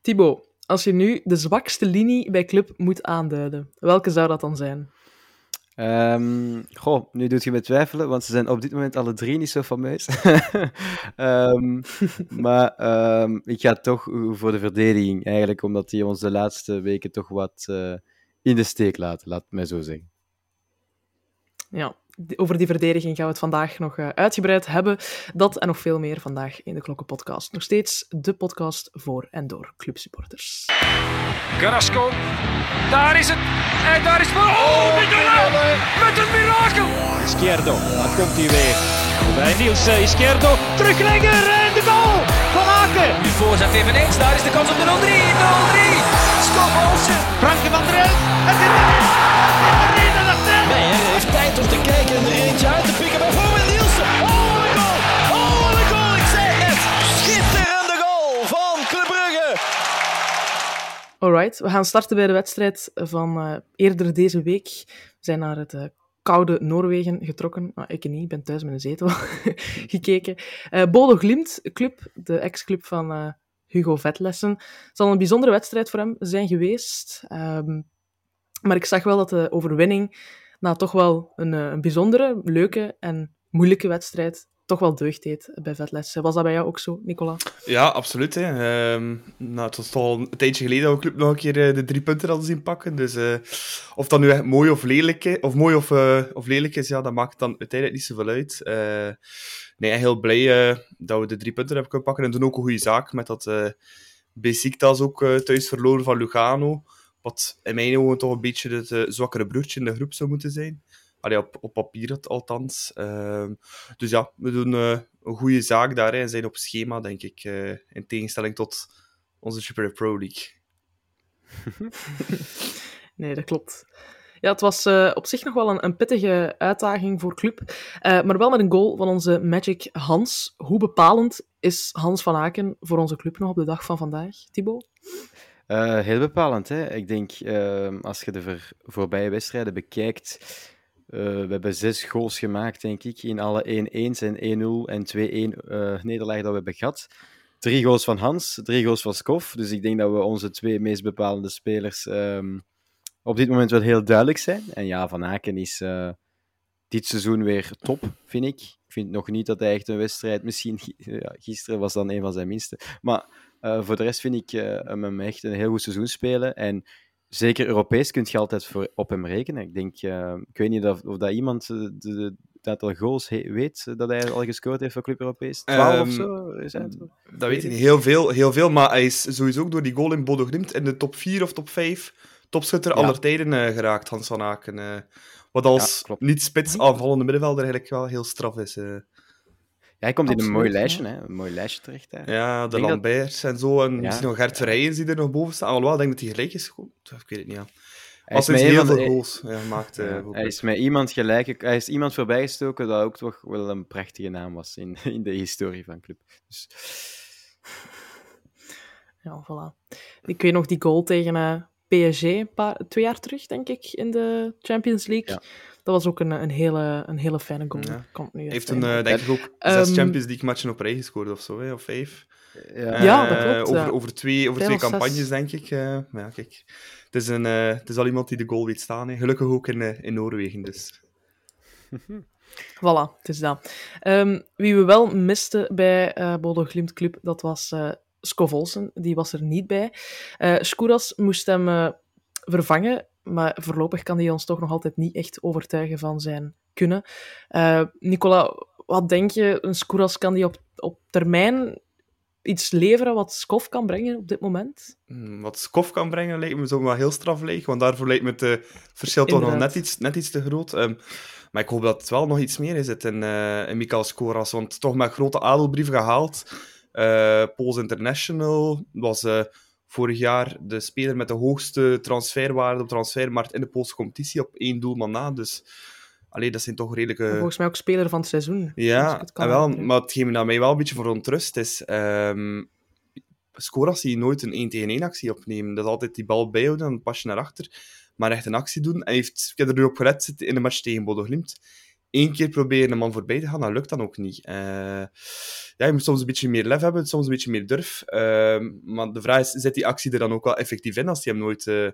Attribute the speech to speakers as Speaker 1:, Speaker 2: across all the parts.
Speaker 1: Thibaut, als je nu de zwakste linie bij club moet aanduiden, welke zou dat dan zijn?
Speaker 2: Um, goh, nu doet je me twijfelen, want ze zijn op dit moment alle drie niet zo fameus. um, maar um, ik ga toch voor de verdediging, eigenlijk, omdat die ons de laatste weken toch wat uh, in de steek laten, laat mij zo zeggen.
Speaker 1: Ja, over die verdediging gaan we het vandaag nog uh, uitgebreid hebben. Dat en nog veel meer vandaag in de Klokkenpodcast. Nog steeds de podcast voor en door clubsupporters.
Speaker 3: Carrasco, daar is het. En daar is het. Oh, met, met een mirakel.
Speaker 4: Izquierdo, daar komt hij weer. Bij Niels Izquierdo, teruglegger en de goal van Aken.
Speaker 3: Nu voorzet eveneens, daar is de kans op de 0-3. 0-3. Stop Olsen.
Speaker 4: Franke van der Elf. Het is
Speaker 3: om te kijken en er eentje uit te pikken. Bijvoorbeeld Nielsen. Oh, wat een goal. Oh, wat goal. Ik zei het. Schitterende goal van Club Brugge.
Speaker 1: Alright, we gaan starten bij de wedstrijd van uh, eerder deze week. We zijn naar het uh, koude Noorwegen getrokken. Nou, ik niet, ik ben thuis met een zetel gekeken. Uh, Bodo Glimt, club, de ex-club van Hugo Vetlessen. Zal een bijzondere wedstrijd voor hem zijn geweest. Um, maar ik zag wel dat de overwinning na toch wel een, een bijzondere, leuke en moeilijke wedstrijd toch wel deugd deed bij Vetlessen. Was dat bij jou ook zo, Nicola?
Speaker 5: Ja, absoluut. Hè. Um, nou, het was al een tijdje geleden dat we club nog een keer uh, de drie punten hadden zien pakken. Dus uh, of dat nu echt mooi of lelijk of, mooi of, of lelijk is, ja, dat maakt dan uiteindelijk niet zoveel uit. nee, heel blij dat we de drie punten hebben kunnen pakken. En toen ook een goede zaak met dat uh, Besiktas ook thuis verloren van Lugano. Wat in mijn ogen toch een beetje het zwakkere broertje in de groep zou moeten zijn. Allee, op, op papier het althans. Uh, dus ja, we doen uh, een goede zaak daar en zijn op schema, denk ik. Uh, in tegenstelling tot onze Super Pro League.
Speaker 1: nee, dat klopt. Ja, het was op zich nog wel een, een pittige uitdaging voor club. maar wel met een goal van onze Magic Hans. Hoe bepalend is Hans van Aken voor onze club nog op de dag van vandaag, Thibaut?
Speaker 2: Heel bepalend. Hè? Ik denk, ehm, als je de voorbije wedstrijden bekijkt, uh, we hebben zes goals gemaakt, denk ik, in alle 1-1's en 1-0 en 2-1 uh, nederlagen dat we hebben gehad. Drie goals van Hans, drie goals van Skof. Dus ik denk dat we onze twee meest bepalende spelers um, op dit moment wel heel duidelijk zijn. En ja, Van Aken is dit seizoen weer top, vind ik. Ik vind nog niet dat hij echt een wedstrijd... Misschien gisteren was dan een van zijn minste. Maar voor de rest vind ik hem echt een heel goed seizoen spelen. En zeker Europees kun je altijd voor, op hem rekenen. Ik denk, uh, ik weet niet of, of dat iemand de, de, het aantal goals he, weet dat hij al gescoord heeft voor Club Europees. 12 um, of zo? Is het?
Speaker 5: Dat weet ik niet. Heel veel, heel veel, maar hij is sowieso ook door die goal in Bodo Glimt in de top 4 of top 5 topschutter ja. aller tijden geraakt, Hans van Aken. Wat als ja, niet spits aanvallende middenvelder eigenlijk wel heel straf is.
Speaker 2: Ja, hij komt Absoluut, in een mooi lijstje, hè. een mooi lijstje terecht. Hè.
Speaker 5: Ja, de Lamberts dat... en zo. En ja. misschien nog Gert Verheijen die er nog boven staan. Alhoewel, ik denk dat hij gelijk is. Ik weet het niet, ja. Hij hij heel veel de... goals ja, maakt. Ja,
Speaker 2: uh, hij is met iemand gelijk. Hij is iemand voorbijgestoken dat ook toch wel een prachtige naam was in, in de historie van club. Dus...
Speaker 1: Ja, voilà. Ik weet nog die goal tegen uh, PSG, een paar, twee jaar terug, denk ik, in de Champions League. Ja. Dat was ook een, een, hele, een hele fijne goal. Ja. Kan nu
Speaker 5: heeft een, uh, denk ik ook zes um, Champions League matchen op rij gescoord of zo, hè, of vijf.
Speaker 1: Ja, uh, ja dat klopt.
Speaker 5: Over,
Speaker 1: ja.
Speaker 5: over twee, over twee campagnes, denk ik. Uh, maar ja, kijk. Het is, een, het is al iemand die de goal weet staan. Hè. Gelukkig ook in, in Noorwegen, dus.
Speaker 1: voilà, het is dat. Um, wie we wel misten bij uh, Bodo Glimt Club, dat was uh, Skov Olsen. Die was er niet bij. Uh, Skouras moest hem uh, vervangen, maar voorlopig kan hij ons toch nog altijd niet echt overtuigen van zijn kunnen. Uh, Nicola, wat denk je, een Skouras kan die op, op termijn iets leveren wat Skof kan brengen op dit moment?
Speaker 5: Hmm, wat Skof kan brengen lijkt me zo wel heel straf leeg, want daarvoor lijkt me het verschil toch nog net iets, net iets te groot. Um, maar ik hoop dat het wel nog iets meer is in, uh, in Mikael Skoras, want toch met grote adelbrief gehaald. Uh, Pools International was vorig jaar de speler met de hoogste transferwaarde op de transfermarkt in de Poolse competitie op één doelman na. Dus allee, dat zijn toch redelijke...
Speaker 1: Volgens mij ook speler van het seizoen.
Speaker 5: Ja, het wel, maar hetgeen me mij wel een beetje voor ontrust is... Um, zie je nooit een 1 tegen 1 actie opnemen. Dat is altijd die bal bijhouden, dan pas je naar achter. Maar echt een actie doen. En heeft, ik heb er nu op gelet in de match tegen Bodo Glimt één keer proberen een man voorbij te gaan, dat lukt dan ook niet. Eh, ja, je moet soms een beetje meer lef hebben, soms een beetje meer durf. Ehm, maar de vraag is, zit die actie er dan ook wel effectief in als hij hem nooit, eh,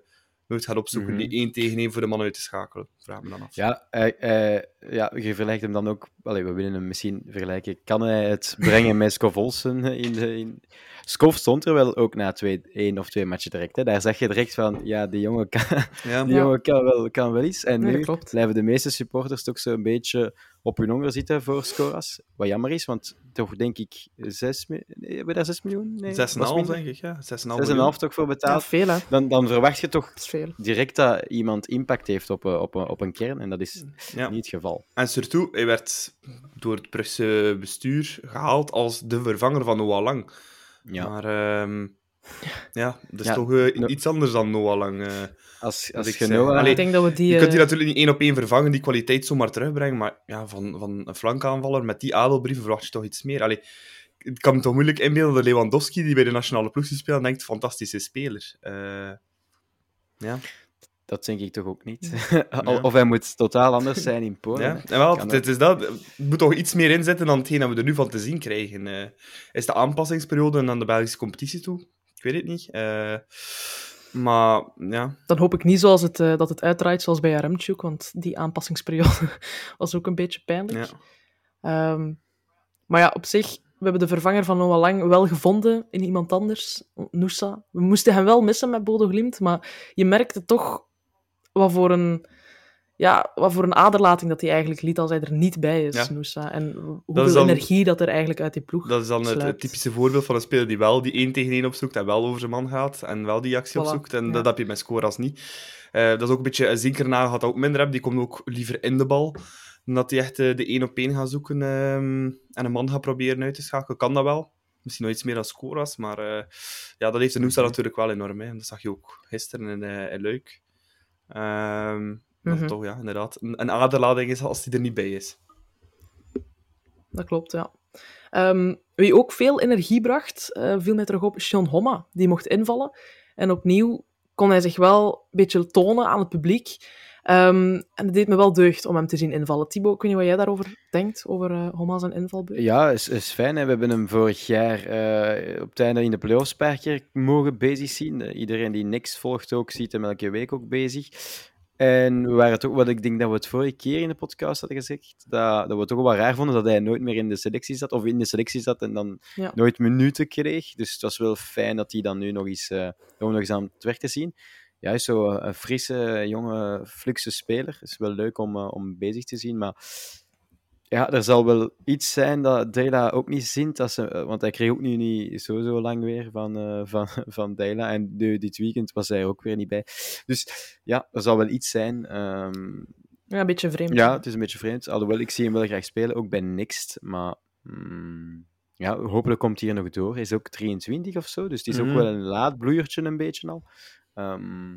Speaker 5: nooit gaat opzoeken?
Speaker 2: Mhm.
Speaker 5: Die één tegen één voor de man uit te schakelen? Vraag me dan af.
Speaker 2: Ja, ja, je vergelijkt hem dan ook... Allee, we willen hem misschien vergelijken. Kan hij het brengen met Skov Olsen in de... In... Skov stond er wel ook na twee, één of twee matchen direct. Hè. Daar zag je direct van, ja, die jongen kan,
Speaker 5: Ja,
Speaker 2: die
Speaker 1: Ja.
Speaker 2: jongen kan, wel, kan wel iets. En
Speaker 1: Nee,
Speaker 2: nu
Speaker 1: klopt.
Speaker 2: blijven de meeste supporters toch zo'n beetje op hun honger zitten voor Scoras. Wat jammer is, want toch denk ik 6 miljoen... Nee, hebben we daar 6 miljoen? Nee,
Speaker 5: 6,5
Speaker 2: was minder.
Speaker 5: denk ik, ja. 6,5
Speaker 2: 6,5
Speaker 5: miljoen.
Speaker 2: toch voor
Speaker 1: Ja,
Speaker 2: betaald.
Speaker 1: veel, hè.
Speaker 2: Dan, dan verwacht je toch
Speaker 1: Dat is veel.
Speaker 2: direct dat iemand impact heeft op, een- op, een- op een kern. En dat is
Speaker 5: Ja.
Speaker 2: niet het geval.
Speaker 5: En surtout, hij werd door het Brugse bestuur gehaald als de vervanger van Noah Lang.
Speaker 2: Ja.
Speaker 5: Maar ehm, ja, dat is
Speaker 2: Ja,
Speaker 5: toch eh,
Speaker 2: no-
Speaker 5: iets anders dan Noah Lang. eh.
Speaker 2: Als, als
Speaker 5: ik.
Speaker 2: Noah-
Speaker 5: Allee,
Speaker 1: ik denk dat we die...
Speaker 5: je kunt die
Speaker 1: eh,
Speaker 5: natuurlijk niet één op één vervangen, die kwaliteit zomaar terugbrengen, maar ja, van, van een flankaanvaller met die adelbrieven verwacht je toch iets meer. Allee, ik kan me toch moeilijk inbeelden dat Lewandowski, die bij de nationale ploeg speelt, denkt, fantastische speler. Eh, ja,
Speaker 2: Dat denk ik toch ook niet.
Speaker 5: Ja.
Speaker 2: of hij moet totaal anders zijn in Polen.
Speaker 5: ja. En wel, het is dat. Er moet toch iets meer inzetten dan hetgeen dat we er nu van te zien krijgen. Eh, is de aanpassingsperiode naar de Belgische competitie toe? Ik weet het niet. Eh, maar ja,
Speaker 1: Dan hoop ik niet zoals het, eh, dat het uitdraait zoals bij Remchuk, want die aanpassingsperiode was ook een beetje pijnlijk.
Speaker 5: ja.
Speaker 1: Ehm, maar ja, op zich, we hebben de vervanger van Noah Lang wel gevonden in iemand anders, Noosa. We moesten hem wel missen met Bodo Glimt, maar je merkte toch wat voor een, ja, wat voor een aderlating dat hij eigenlijk liet als hij er niet bij is,
Speaker 5: Ja.
Speaker 1: Noosa. En hoeveel
Speaker 5: dan-
Speaker 1: energie dat er eigenlijk uit die ploeg
Speaker 5: Dat is dan het, typische voorbeeld van een speler die wel die 1 tegen 1 opzoekt en wel over zijn man gaat en wel die actie
Speaker 1: Voilà,
Speaker 5: opzoekt. En
Speaker 1: ja.
Speaker 5: dat heb je met Scoras niet. Eh, dat is ook een beetje... een Zinkernaar gaat dat ook minder hebben. Die komt ook liever in de bal. Dan dat hij echt eh, de 1 op 1 gaat zoeken ehm, en een man gaat proberen uit te schakelen. Kan dat wel. Misschien nog iets meer dan Scoras, maar eh, ja, dat heeft de Noosa natuurlijk wel enorm. Hè. En Dat zag je ook gisteren in, eh in Luik. Dat het toch, ja, inderdaad, een, een aderlading is als hij er niet bij is.
Speaker 1: Dat klopt, ja. Ehm, wie ook veel energie bracht, eh, viel mij terug op, Sean Homma. Die mocht invallen. En opnieuw kon hij zich wel een beetje tonen aan het publiek. Ehm, en het deed me wel deugd om hem te zien invallen. Thibaut, ik weet niet wat jij daarover denkt, over eh Homma zijn invalbeurt.
Speaker 2: Ja, is, is fijn. Hè. We hebben hem vorig jaar eh, op het einde in de playoffs een paar keer mogen bezig zien. Eh, iedereen die niks volgt ook, ziet hem elke week ook bezig. En we waren toch, wat ik denk dat we het vorige keer in de podcast hadden gezegd, dat, dat we het toch wel raar vonden dat hij nooit meer in de selectie zat, of in de selectie zat en dan
Speaker 1: Ja.
Speaker 2: nooit minuten kreeg. Dus het was wel fijn dat hij dan nu nog eens, nog eens aan het werk te zien. Is zo een frisse, jonge, fluxe speler. is wel leuk om, eh, om bezig te zien, maar ja, er zal wel iets zijn dat Dela ook niet zint, als ze, want hij kreeg ook nu niet zo, zo lang weer van, eh van, van Dela. En nu dit weekend was hij ook weer niet bij. Dus ja, er zal wel iets zijn. ehm,
Speaker 1: Ja, een beetje vreemd.
Speaker 2: ja, het is een beetje vreemd. Alhoewel, ik zie hem wel graag spelen, ook bij Next. Maar mm, ja, hopelijk komt hij er nog door. Hij is ook 23 of zo, dus het is
Speaker 5: Mhm.
Speaker 2: ook wel een laat bloeiertje een beetje al. Ehm,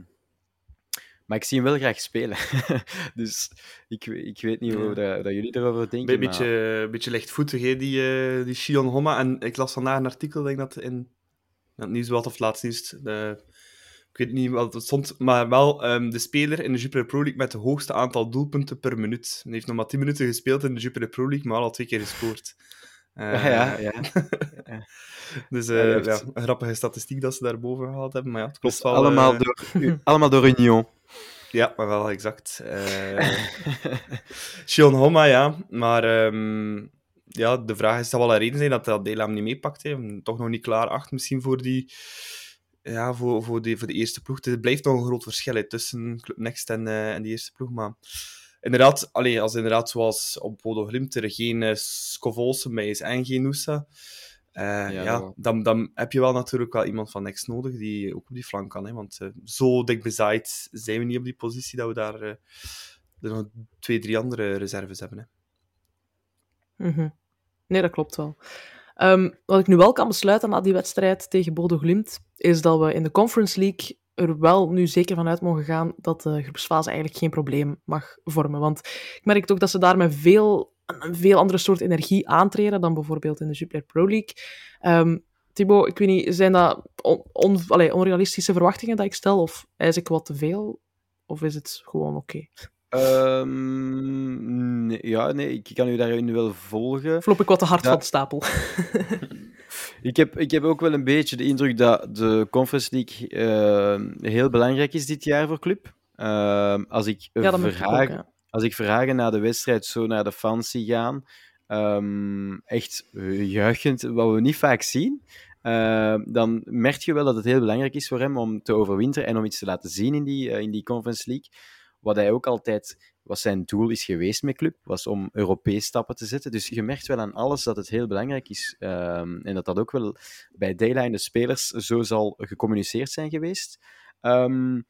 Speaker 2: maar ik zie hem wel graag spelen. dus ik, ik weet niet hoe dat, dat jullie erover
Speaker 5: Een
Speaker 2: denken.
Speaker 5: beetje, een beetje lichtvoetig, hè, die, eh die Shion Homma. En ik las vandaag een artikel, denk dat in het nieuwsblad of het laatst nieuws. De, ik weet niet wat het stond, maar wel ehm, de speler in de Jupiler Pro League met het hoogste aantal doelpunten per minuut. Hij heeft nog maar 10 minuten gespeeld in de Jupiler Pro League, maar al twee keer gescoord. Eh.
Speaker 2: Ja, ja, ja.
Speaker 5: Dus
Speaker 2: Ja,
Speaker 5: eh, ja, een grappige statistiek dat ze daarboven gehaald hebben. Maar ja, het klopt
Speaker 2: Dus
Speaker 5: wel.
Speaker 2: allemaal,
Speaker 5: eh,
Speaker 2: door, u- allemaal door Union.
Speaker 5: Ja, maar wel exact. Eh Shion Homa, ja. Maar ehm, ja, de vraag is, zal wel een reden zijn dat dat Dela hem niet meepakt. Hè. Toch nog niet klaar acht misschien voor die... Ja, voor, voor, die, voor de eerste ploeg. Het blijft nog een groot verschil hè, tussen Club Next en, eh, en die eerste ploeg. Maar inderdaad, allee, als inderdaad zoals op Bodo Glimt er geen uh, Scovolsen bij is en geen Noosa, eh,
Speaker 2: Ja,
Speaker 5: dan, dan heb je wel natuurlijk wel iemand van Next nodig die ook op die flank kan. Hè, want eh, zo dik bezaaid zijn we niet op die positie dat we daar eh, er nog twee, drie andere reserves hebben. Hè.
Speaker 1: Mhm. Nee, dat klopt wel. Ehm, wat ik nu wel kan besluiten na die wedstrijd tegen Bodo Glimt, is dat we in de Conference League er wel nu zeker vanuit mogen gaan dat de groepsfase eigenlijk geen probleem mag vormen. Want ik merk toch dat ze daar met veel, een veel andere soort energie aantreden dan bijvoorbeeld in de Jupiler Pro League. Ehm Thibaut, ik weet niet, zijn dat on, on- allee, onrealistische verwachtingen dat ik stel, of eis ik wat te veel? Of is het gewoon oké?
Speaker 2: Ehm, nee, ja, nee, ik kan u daarin wel volgen.
Speaker 1: Flop ik wat te hard
Speaker 2: Ja.
Speaker 1: van de stapel.
Speaker 2: Ik heb, ik heb ook wel een beetje de indruk dat de Conference League eh, heel belangrijk is dit jaar voor club. Ehm, als ik
Speaker 1: Ja, ook,
Speaker 2: als ik Verhagen na de wedstrijd zo naar de fans zie gaan, ehm, echt eh, juichend, wat we niet vaak zien, ehm, dan merk je wel dat het heel belangrijk is voor hem om te overwinteren en om iets te laten zien in die, eh, in die Conference League. Wat hij ook altijd, wat zijn doel is geweest met club, was om Europees stappen te zetten. Dus je merkt wel aan alles dat het heel belangrijk is. ehm, en dat dat ook wel bij Dayline de spelers zo zal gecommuniceerd zijn geweest. Ehm,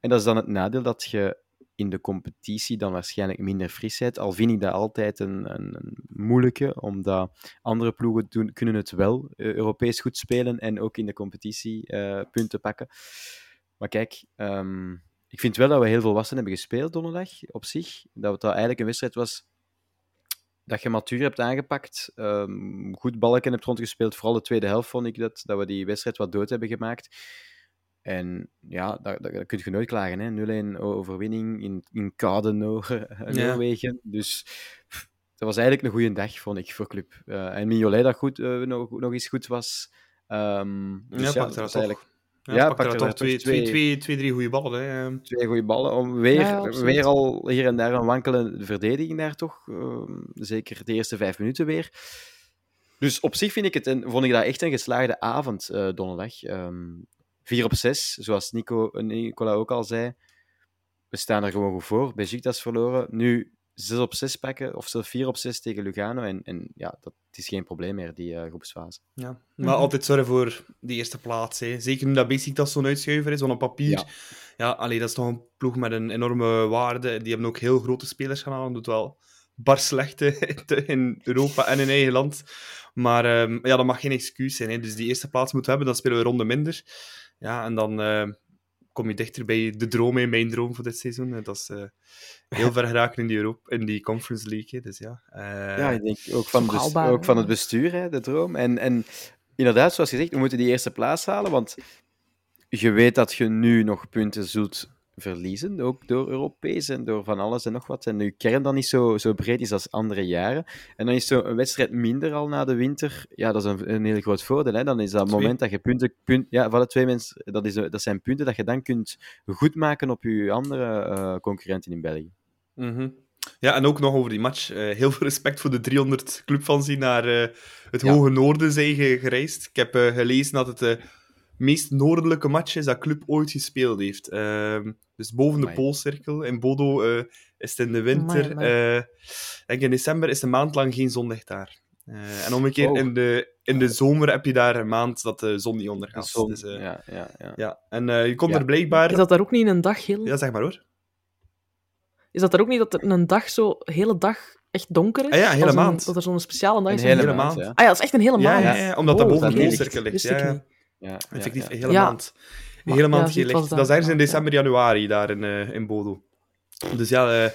Speaker 2: en dat is dan het nadeel dat je in de competitie dan waarschijnlijk minder frisheid. Al vind ik dat altijd een, een, een moeilijke, omdat andere ploegen doen, kunnen het wel eh, Europees goed spelen en ook in de competitie eh, punten pakken. Maar kijk, ehm, ik vind wel dat we heel volwassen hebben gespeeld donderdag op zich. Dat het eigenlijk een wedstrijd was dat je matuur hebt aangepakt, ehm, goed balken hebt rondgespeeld. Vooral de tweede helft vond ik dat, dat we die wedstrijd wat dood hebben gemaakt. En ja, daar, daar, daar kun je nooit klagen. hè. 0-1 overwinning in, in koude Noor- Noorwegen. Dus pff, dat was eigenlijk een goede dag, vond ik, voor club. Eh, en Mignolet dat goed, eh, nog, nog eens goed was. Dus
Speaker 5: Ja,
Speaker 2: dat was eigenlijk
Speaker 5: Ja,
Speaker 2: Ja,
Speaker 5: pak
Speaker 2: pak
Speaker 5: er
Speaker 2: er
Speaker 5: toch twee,
Speaker 2: twee-
Speaker 5: twee, twee, drie goede ballen. Hè. Ehm,
Speaker 2: twee goede ballen. Om weer,
Speaker 1: Ja,
Speaker 2: weer al hier en daar een wankele verdediging daar toch. Ehm, zeker de eerste vijf minuten weer. Dus op zich vind ik het een, vond ik dat echt een geslaagde avond eh, donderdag. Ehm 4 op 6, zoals Nico, Nicola ook al zei. We staan er gewoon goed voor. Besiktas verloren. Nu 6 op 6 pakken, of zelfs 4 op 6 tegen Lugano. En, en ja, dat is geen probleem meer, die eh, groepsfase.
Speaker 5: Ja. Maar
Speaker 1: Mhm.
Speaker 5: altijd zorgen voor die eerste plaats. Hè. Zeker nu dat Besiktas zo'n uitschuiver is, want op papier...
Speaker 2: Ja.
Speaker 5: Ja, allee, dat is toch een ploeg met een enorme waarde. Die hebben ook heel grote spelers gaan halen. Doet wel bar slechte in Europa en in eigen land. Maar ehm, ja, dat mag geen excuus zijn. Hè. Dus die eerste plaats moeten we hebben, dan spelen we een ronde minder. Ja, en dan eh, kom je dichter bij de droom, hè, mijn droom voor dit seizoen. hè. Dat is eh, heel ver geraken in die, Europa, in die Conference League. hè. Dus ja, eh,
Speaker 2: Ja, ik denk ook van,
Speaker 1: toch
Speaker 2: bes-
Speaker 1: haalbaar,
Speaker 2: ook van het bestuur, hè, de droom. En, en inderdaad, zoals gezegd, we moeten die eerste plaats halen, want je weet dat je nu nog punten zult verliezen, ook door Europees en door van alles en nog wat. En je kern dan niet zo, zo breed is als andere jaren. En dan is zo'n wedstrijd minder al na de winter, ja, dat is een, een heel groot voordeel. Hè. Dan is dat
Speaker 5: Twee.
Speaker 2: moment dat je punten... Punt, ja, van de twee mensen, dat, is, dat zijn punten dat je dan kunt goedmaken op je andere eh, concurrenten in België.
Speaker 5: Mhm. Ja, en ook nog over die match. Eh, heel veel respect voor de 300 clubfans die naar eh, het
Speaker 2: Ja.
Speaker 5: hoge noorden zijn ge- gereisd. Ik heb gelezen dat het meest noordelijke match is dat club ooit gespeeld heeft. Ehm, dus boven de. Poolcirkel. In Bodo eh, is het in de winter.
Speaker 1: Amai, amai.
Speaker 5: eh, denk in december is een maand lang geen zonlicht daar. Eh, en omgekeerd,
Speaker 2: Oh.
Speaker 5: in, de, in de zomer heb je daar een maand dat de zon niet ondergaat.
Speaker 2: Zon-
Speaker 5: Dus, ja.
Speaker 2: ja, ja, ja.
Speaker 5: En eh, je
Speaker 2: Ja.
Speaker 5: er blijkbaar...
Speaker 1: Is dat daar ook niet in een dag heel...
Speaker 5: Ja, zeg maar hoor.
Speaker 1: Is dat er ook niet dat er een dag zo, hele dag echt donker is?
Speaker 5: Ah ja, een hele maand.
Speaker 1: dat er zo'n speciale dag
Speaker 2: Een
Speaker 1: is.
Speaker 2: hele,
Speaker 5: hele
Speaker 2: maand,
Speaker 5: maand.
Speaker 2: ja.
Speaker 1: Ah ja, dat is echt een hele
Speaker 5: Ja,
Speaker 1: maand.
Speaker 5: ja, ja, omdat dat
Speaker 1: Oh,
Speaker 5: boven de
Speaker 2: dat weet ik.
Speaker 5: Poolcirkel ligt.
Speaker 1: Wist
Speaker 5: Ja,
Speaker 1: ik
Speaker 5: ja. Effectief,
Speaker 2: ja,
Speaker 5: een
Speaker 2: ja.
Speaker 5: hele
Speaker 1: Ja.
Speaker 5: maand. Een hele maand. Dat is ergens in december, januari, daar in, eh, in Bodo. Dus ja, eh,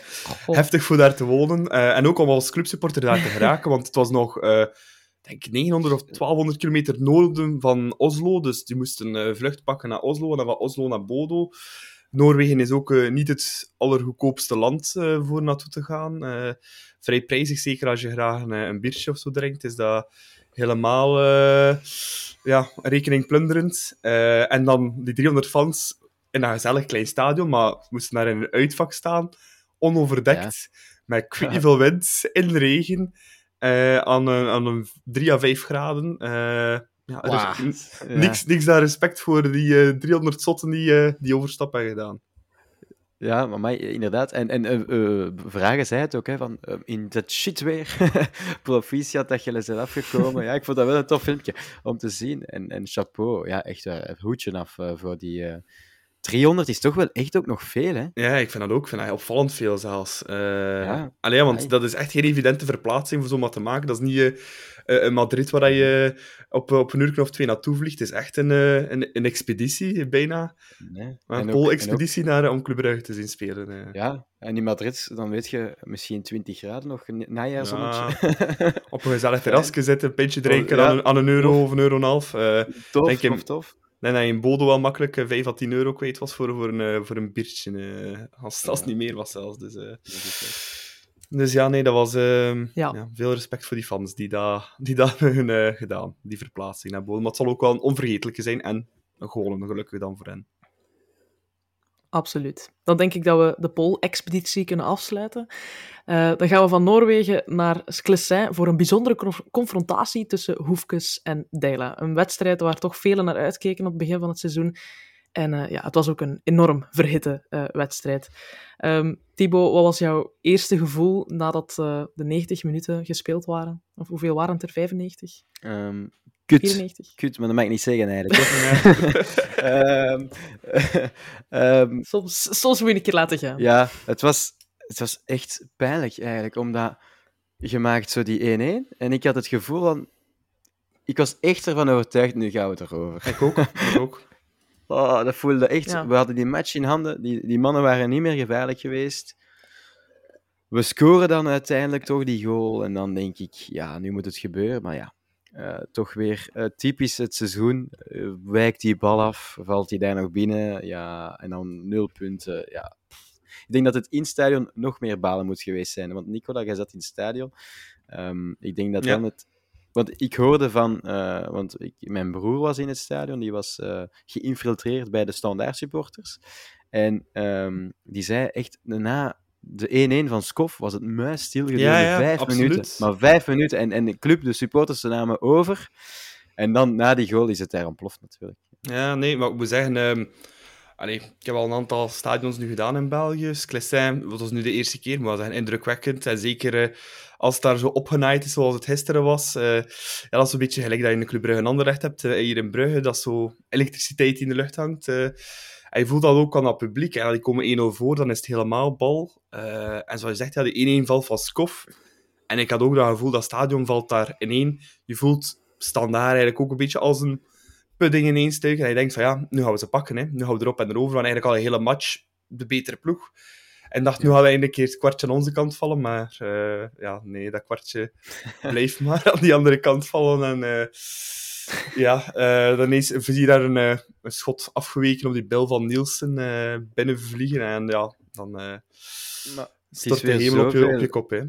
Speaker 5: heftig voor daar te wonen. Eh, en ook om als clubsupporter daar te geraken, want het was nog, eh denk ik, 900 of 1200 kilometer noorden van Oslo. Dus die moesten een vlucht pakken naar Oslo en dan van Oslo naar Bodo. Noorwegen is ook niet het allergoedkoopste land eh, voor naartoe te gaan. Eh, vrij prijzig, zeker als je graag een, een biertje of zo drinkt, is dat helemaal eh, ja, rekening plunderend. Eh, en dan die 300 fans in een gezellig klein stadion, maar moesten daar in een uitvak staan, onoverdekt, met ik weet niet veel wind, in de regen, eh, aan, een, aan een 3 à 5 graden. Ja, er is
Speaker 2: Wauw.
Speaker 5: n- niks, niks daar respect voor die eh, 300 zotten die, die overstap hebben gedaan.
Speaker 2: Ja, maar mij, inderdaad. En, en eh, eh, Vragen zei het ook, hè, van eh, in dat shit weer, proficiat dat je er bent afgekomen. Ja, ik vond dat wel een tof filmpje om te zien. En, en chapeau, ja, echt eh, het hoedje af eh, voor die... eh 300 is toch wel echt ook nog veel, hè?
Speaker 5: Ja, ik vind dat ook. Ik vind dat opvallend veel zelfs. Eh
Speaker 2: Ja.
Speaker 5: Allee, want
Speaker 2: Ai.
Speaker 5: dat is echt geen evidente verplaatsing voor zomaar te maken. Dat is niet een Madrid waar je op, op een uur of twee naartoe vliegt. Is echt een, eh, een, een expeditie, bijna.
Speaker 2: Nee.
Speaker 5: Een
Speaker 2: ook-
Speaker 5: pool-expeditie naar eh, om Club Brugge te zien spelen.
Speaker 2: ja, en in Madrid, dan weet je, misschien 20 graden nog, een najaarzonnetje.
Speaker 5: Op een gezellig terrasje zitten, een pintje drinken
Speaker 2: Ja.
Speaker 5: aan, een, aan een euro of een euro en een half.
Speaker 2: Tof,
Speaker 5: Denk
Speaker 2: tof, tof.
Speaker 5: denk dat je in Bodo wel makkelijk eh, 5 à 10 euro kwijt was voor, voor, een, voor een biertje. als, als het niet meer was zelfs. Dus, eh. Dus ja, nee, dat was... ehm,
Speaker 1: Ja.
Speaker 5: ja. veel respect voor die fans die dat, die dat hebben eh, gedaan. Die verplaatsing naar. Maar het zal ook wel een onvergetelijke zijn. En een goal, een gelukkig dan voor hen.
Speaker 1: Absoluut. Dan denk ik dat we de Pool-expeditie kunnen afsluiten. Eh, dan gaan we van Noorwegen naar Sclessin voor een bijzondere conf- confrontatie tussen Hoefkes en Deila. Een wedstrijd waar toch velen naar uitkeken op het begin van het seizoen. En eh, ja, het was ook een enorm verhitte eh, wedstrijd. Ehm Thibaut, wat was jouw eerste gevoel nadat eh, de 90 minuten gespeeld waren? Of hoeveel waren het er? 95?
Speaker 2: Ehm, kut.
Speaker 1: 94?
Speaker 2: Kut, maar dat mag ik niet zeggen eigenlijk. hè. Ehm, ehm,
Speaker 1: Soms, soms moet je een keer laten gaan.
Speaker 2: ja, het was, het was echt pijnlijk eigenlijk, omdat je maakt zo die 1-1 en ik had het gevoel van... Ik was echt ervan overtuigd, nu gaan we het erover.
Speaker 5: Ik ook. ik ook.
Speaker 2: Oh, dat voelde echt...
Speaker 1: Ja.
Speaker 2: We hadden die match in handen, die, die mannen waren niet meer gevaarlijk geweest. We scoren dan uiteindelijk toch die goal en dan denk ik, ja, nu moet het gebeuren, maar ja. eh, toch weer eh, typisch het seizoen. eh, wijkt die bal af, valt hij daar nog binnen, ja, en dan nul punten. Ja. Ik denk dat het in het stadion nog meer balen moet geweest zijn. Want Nicola, jij zat in het stadion. Ehm, ik denk dat
Speaker 5: Ja.
Speaker 2: dan het. Want ik hoorde van. eh, want ik, mijn broer was in het stadion, die was eh, geïnfiltreerd bij de standaard supporters. En ehm, die zei echt na de 1-1 van Skof was het muisstil gedurende
Speaker 5: Ja, ja,
Speaker 2: vijf
Speaker 5: absoluut.
Speaker 2: minuten. Maar vijf minuten en, en de club, de supporters, ze namen over. En dan na die goal is het daar ontploft natuurlijk.
Speaker 5: Ja, nee, maar ik moet zeggen... ehm, ik heb al een aantal stadions nu gedaan in België. Sclessin, was nu de eerste keer, maar dat is indrukwekkend. En zeker eh, als het daar zo opgenaaid is zoals het gisteren was. eh, ja, dat is een beetje gelijk dat je in de Club Brugge een Anderlecht hebt. eh, hier in Brugge, dat zo elektriciteit in de lucht hangt. en je voelt dat ook aan dat publiek. En die komen 1-0 voor, dan is het helemaal bal. En zoals je zegt, ja, de 1-1 valt van Skof. En ik had ook dat gevoel, dat stadion valt daar ineen. Je voelt standaard eigenlijk ook een beetje als een pudding ineens stuiken. En je denkt van ja, nu gaan we ze pakken. Hè. Nu gaan we erop en erover. Hadden eigenlijk al een hele match de betere ploeg. En dacht, nu gaan we eindelijk een keer het kwartje aan onze kant vallen. Maar eh, ja, nee, dat kwartje bleef maar aan die andere kant vallen. En eh, ja, eh, dan is, zie je daar een, een schot afgeweken op die bel van Nielsen binnenvliegen. En ja, dan stort de hemel op je, op je kop. Hè.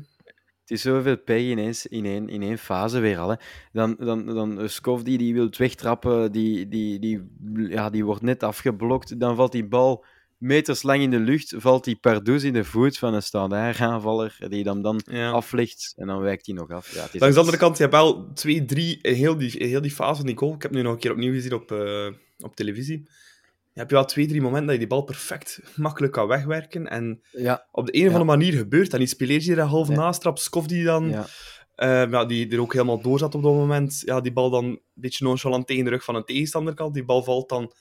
Speaker 2: Het is zoveel pech ineens, in, één, in één fase weer al. Hè. Dan, dan, dan Skov die, die wil wegtrappen, die, die, die, ja, die wordt net afgeblokt. Dan valt die bal meters lang in de lucht, valt die pardoes in de voet van een standaard aanvaller, die dan, dan
Speaker 5: Ja.
Speaker 2: aflegt en dan wijkt hij nog af. Ja, het is
Speaker 5: Langs de andere kant, je hebt wel twee, drie, in heel die, heel die fase van die goal. Ik heb nu nog een keer opnieuw gezien op, eh, op televisie. Je hebt wel twee, drie momenten dat je die bal perfect makkelijk kan wegwerken. En
Speaker 2: Ja,
Speaker 5: op de een of
Speaker 2: Ja.
Speaker 5: andere manier gebeurt dat. Die speler die er half
Speaker 2: Ja.
Speaker 5: naast trapt, Skof die dan,
Speaker 2: ja.
Speaker 5: eh, ja, die er ook helemaal door zat op dat moment. Ja, die bal dan een beetje nonchalant tegen de rug van een tegenstander kan. Die bal valt dan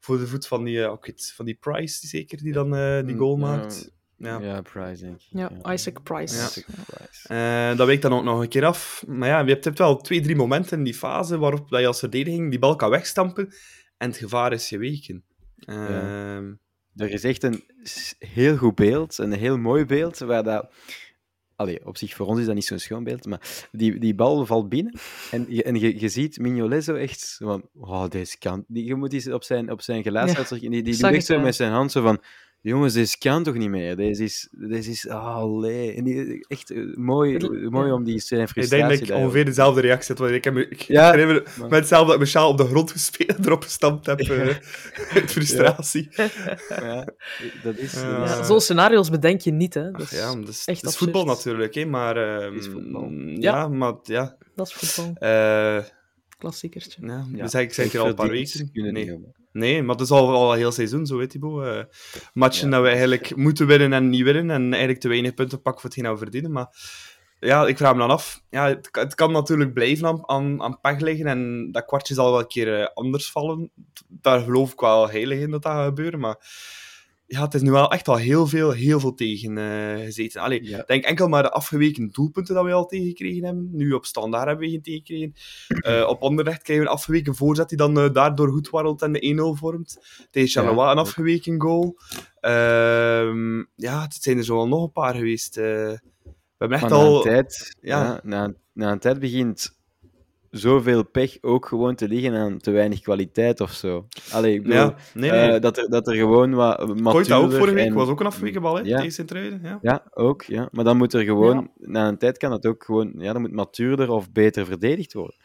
Speaker 5: voor de voet van die, ook iets, van die Price, die zeker, die dan eh, die goal
Speaker 2: Mm, ja.
Speaker 5: maakt. Ja.
Speaker 2: ja, Price, denk ik.
Speaker 1: Ja, Isaac Price.
Speaker 5: Ja.
Speaker 2: Isaac Price.
Speaker 5: Eh, dat wijkt dan ook nog een keer af. Maar ja, je hebt, je hebt wel twee, drie momenten in die fase waarop dat je als verdediging die bal kan wegstampen en het gevaar is geweken. Ehm,
Speaker 2: Er is echt een heel goed beeld, een heel mooi beeld, waar dat... Allee, op zich, voor ons is dat niet zo'n schoon beeld, maar die, die bal valt binnen en je, en je, je ziet Mignolet zo echt zo van, oh, deze kan... Die, je moet eens op zijn, op zijn gelaatsuitdrukking, die, die doet echt zo
Speaker 1: ja.
Speaker 2: met zijn hand zo van, jongens, deze kan toch niet meer? Deze is... Deze is allee. En die, echt eh, mooi, mooi
Speaker 1: ja.
Speaker 2: om die zijn
Speaker 5: ik
Speaker 2: frustratie
Speaker 5: denk dat ik ongeveer dezelfde reactie had. Want ik heb me- ik
Speaker 2: Ja,
Speaker 5: me
Speaker 2: maar-
Speaker 5: met hetzelfde dat ik mijn sjaal op de grond gespeeld en erop gestampt heb. eh, uit frustratie.
Speaker 2: Ja, dat is...
Speaker 5: Ja.
Speaker 2: dat is-
Speaker 1: Ja, Zo'n scenario's bedenk je niet, hè.
Speaker 5: Ach,
Speaker 1: Dus,
Speaker 5: ja, dat is,
Speaker 1: echt
Speaker 5: dat is voetbal natuurlijk, hè, maar... ehm,
Speaker 2: is voetbal.
Speaker 5: Ja,
Speaker 1: Ja.
Speaker 5: maar ja...
Speaker 1: Dat is voetbal.
Speaker 5: eh,
Speaker 1: Klassiekertje.
Speaker 5: ja,
Speaker 2: Ja,
Speaker 5: we zeggen, ik zeg het hier al een paar weken. Nee. Nee, maar dat is al, al een heel seizoen zo, weet Thibaut. Eh matchen
Speaker 2: Ja,
Speaker 5: dat we eigenlijk moeten winnen en niet winnen. En eigenlijk te weinig punten pakken voor hetgeen dat we verdienen. Maar ja, ik vraag me dan af. Ja, het, kan- het kan natuurlijk blijven aan, aan, aan pech liggen. En dat kwartje zal wel een keer eh, anders vallen. Daar geloof ik wel heilig in dat dat gaat gebeuren. Maar ja, het is nu wel echt al heel veel, heel veel tegen eh, gezeten. Allee,
Speaker 2: Ja.
Speaker 5: denk enkel maar de afgeweken doelpunten dat we al tegengekregen hebben. Nu op standaard hebben we geen tegengekregen. Eh op Anderlecht krijgen we een afgeweken voorzet die dan eh, daardoor goed warrelt en de 1-0 vormt. Tegen Charleroi een afgeweken goal. Ehm, ja, het zijn er zo wel nog een paar geweest. we hebben echt al...
Speaker 2: een tijd,
Speaker 5: ja.
Speaker 2: ja. na, na een tijd begint zoveel pech ook gewoon te liggen aan te weinig kwaliteit of zo. Allee, ik bedoel,
Speaker 5: Ja, nee, nee.
Speaker 2: eh, dat, er, dat er gewoon wat
Speaker 5: Koita ook vorige week,
Speaker 2: en-
Speaker 5: was ook een afgeweken bal, hè,
Speaker 2: Ja.
Speaker 5: tegen. Ja.
Speaker 2: Ja, ook. Ja. Maar dan moet er gewoon, na een tijd kan het ook gewoon, ja, dan moet matuurder of beter verdedigd worden.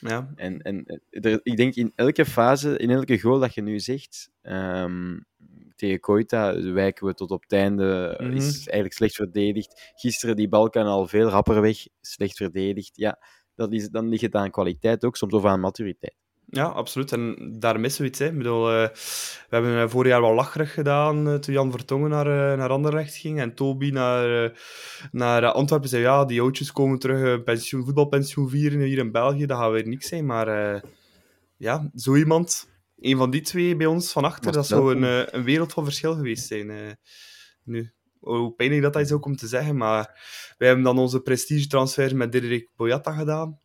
Speaker 5: Ja.
Speaker 2: En, en er, ik denk in elke fase, in elke goal dat je nu zegt, ehm, tegen Koita wijken we tot op het einde,
Speaker 5: Mhm.
Speaker 2: is eigenlijk slecht verdedigd. Gisteren die bal kan al veel rapper weg, slecht verdedigd. Ja, dat is, dan ligt het aan kwaliteit ook, soms of aan maturiteit.
Speaker 5: Ja, absoluut. En daar missen we iets. Hè. Ik bedoel, eh, we hebben eh, vorig jaar wel lacherig gedaan eh, toen Jan Vertongen naar, eh, naar Anderlecht ging en Toby naar, naar Antwerpen. Zei ja, die oudjes komen terug pensioen, voetbalpensioen vieren hier in België. Dat gaat weer niks zijn. Maar ja, zo iemand, een van die twee bij ons van achter, dat zou een, een wereld van verschil geweest zijn. nu, hoe pijnlijk dat is ook om te zeggen, maar wij hebben dan onze prestige-transfer met Diederik Boyata gedaan.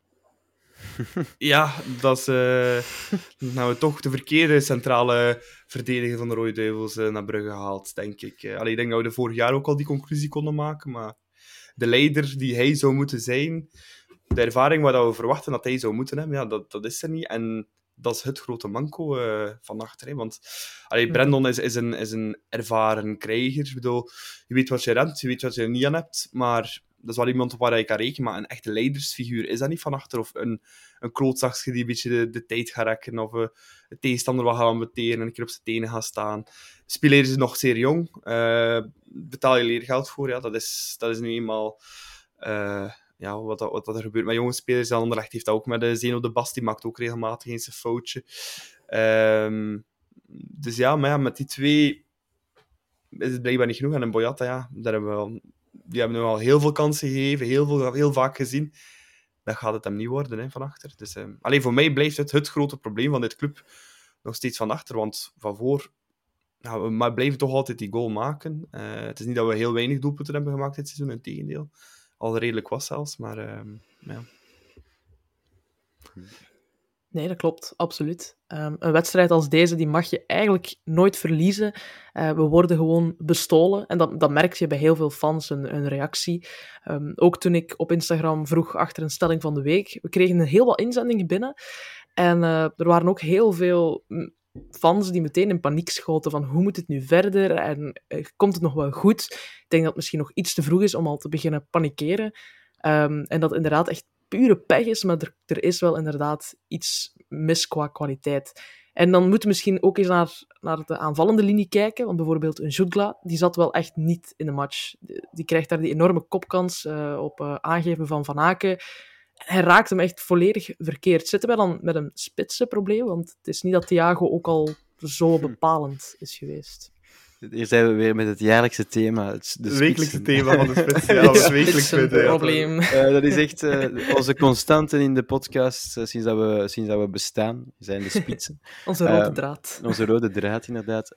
Speaker 5: Ja, dat is. hebben we toch de verkeerde centrale verdediger van de Rode Duivels eh, naar Brugge gehaald, denk ik. Allee, ik denk dat we de vorig jaar ook al die conclusie konden maken, maar de leider die hij zou moeten zijn, de ervaring waar dat we verwachten dat hij zou moeten hebben, ja, dat, dat is er niet. En dat is het grote manco eh, van achter. Hè. Want allee, Brandon is, is, een, is een ervaren krijger. Ik bedoel, je weet wat je remt, je weet wat je er niet aan hebt, maar dat is wel iemand op waar je kan rekenen. Maar een echte leidersfiguur is dat niet van achter. Of een, een klootzakje die een beetje de, de tijd gaat rekken. Of uh, de tegenstander wat gaat ambeteren en een keer op zijn tenen gaat staan. Speler is nog zeer jong. Uh, betaal je leergeld voor. Ja, dat, is, dat is nu eenmaal ja, wat, wat, er gebeurt met jonge spelers. En Anderlecht heeft dat ook met de Zeno de Bast. Die maakt ook regelmatig eens een foutje. Um, dus ja, maar ja, met die twee is het blijkbaar niet genoeg. En een Boyata, ja, daar hebben we al, die hebben nu al heel veel kansen gegeven. Heel, veel, heel vaak gezien dan gaat het hem niet worden van achter. Dus, uh, alleen voor mij blijft het het grote probleem van dit club nog steeds van achter. Want van voor, we maar blijven toch altijd die goal maken. Uh, het is niet dat we heel weinig doelpunten hebben gemaakt dit seizoen, in tegendeel. Al redelijk was zelfs, maar uh, ja.
Speaker 1: Nee, dat klopt, absoluut. Um, een wedstrijd als deze, die mag je eigenlijk nooit verliezen. Uh, we worden gewoon bestolen. En dat, dat merk je bij heel veel fans, een, reactie. Um, ook toen ik op Instagram vroeg achter een stelling van de week. We kregen heel wat inzendingen binnen. En uh, er waren ook heel veel fans die meteen in paniek schoten van hoe moet het nu verder en uh, komt het nog wel goed? Ik denk dat het misschien nog iets te vroeg is om al te beginnen panikeren. Um, en dat inderdaad echt pure pech is, maar er, er, is wel inderdaad iets mis qua kwaliteit. En dan moeten we misschien ook eens naar, naar de aanvallende linie kijken, want bijvoorbeeld een Jutgla, die zat wel echt niet in de match. Die, krijgt daar die enorme kopkans uh, op uh, aangeven van Van Aken. Hij raakt hem echt volledig verkeerd. Zitten wij dan met een spitsenprobleem? Want het is niet dat Thiago ook al zo bepalend is geweest.
Speaker 2: Hier zijn we weer met het jaarlijkse thema. Het
Speaker 5: de wekelijkse thema van de spits. Ja, dat is wekelijks
Speaker 1: een probleem.
Speaker 2: Uh, dat is echt uh, onze constante in de podcast uh, sinds, dat we, sinds dat we bestaan, zijn de spitsen.
Speaker 1: onze rode draad.
Speaker 2: Onze rode draad, inderdaad.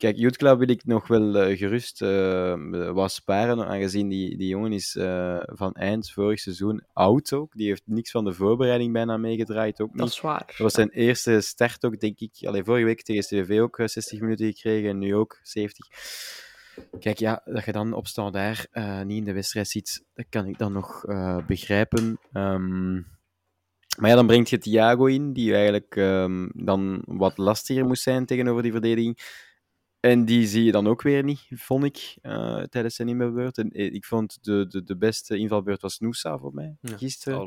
Speaker 2: Kijk, Youth Club wil ik nog wel uh, gerust uh, wat sparen, aangezien die, die jongen is uh, van eind vorig seizoen oud ook. Die heeft niks van de voorbereiding bijna meegedraaid, ook niet.
Speaker 1: Dat is waar.
Speaker 2: Dat was zijn eerste start ook, denk ik. Allee, vorige week tegen STVV ook 60 minuten gekregen en nu ook 70. Kijk, ja, dat je dan op standaard niet in de wedstrijd ziet, dat kan ik dan nog begrijpen. Um, maar ja, dan brengt je Thiago in, die eigenlijk um, dan wat lastiger moest zijn tegenover die verdediging. En die zie je dan ook weer niet, vond ik, uh, tijdens zijn invalbeurt. En ik vond de, de, de beste invalbeurt was Noosa voor mij,
Speaker 5: ja,
Speaker 2: gisteren.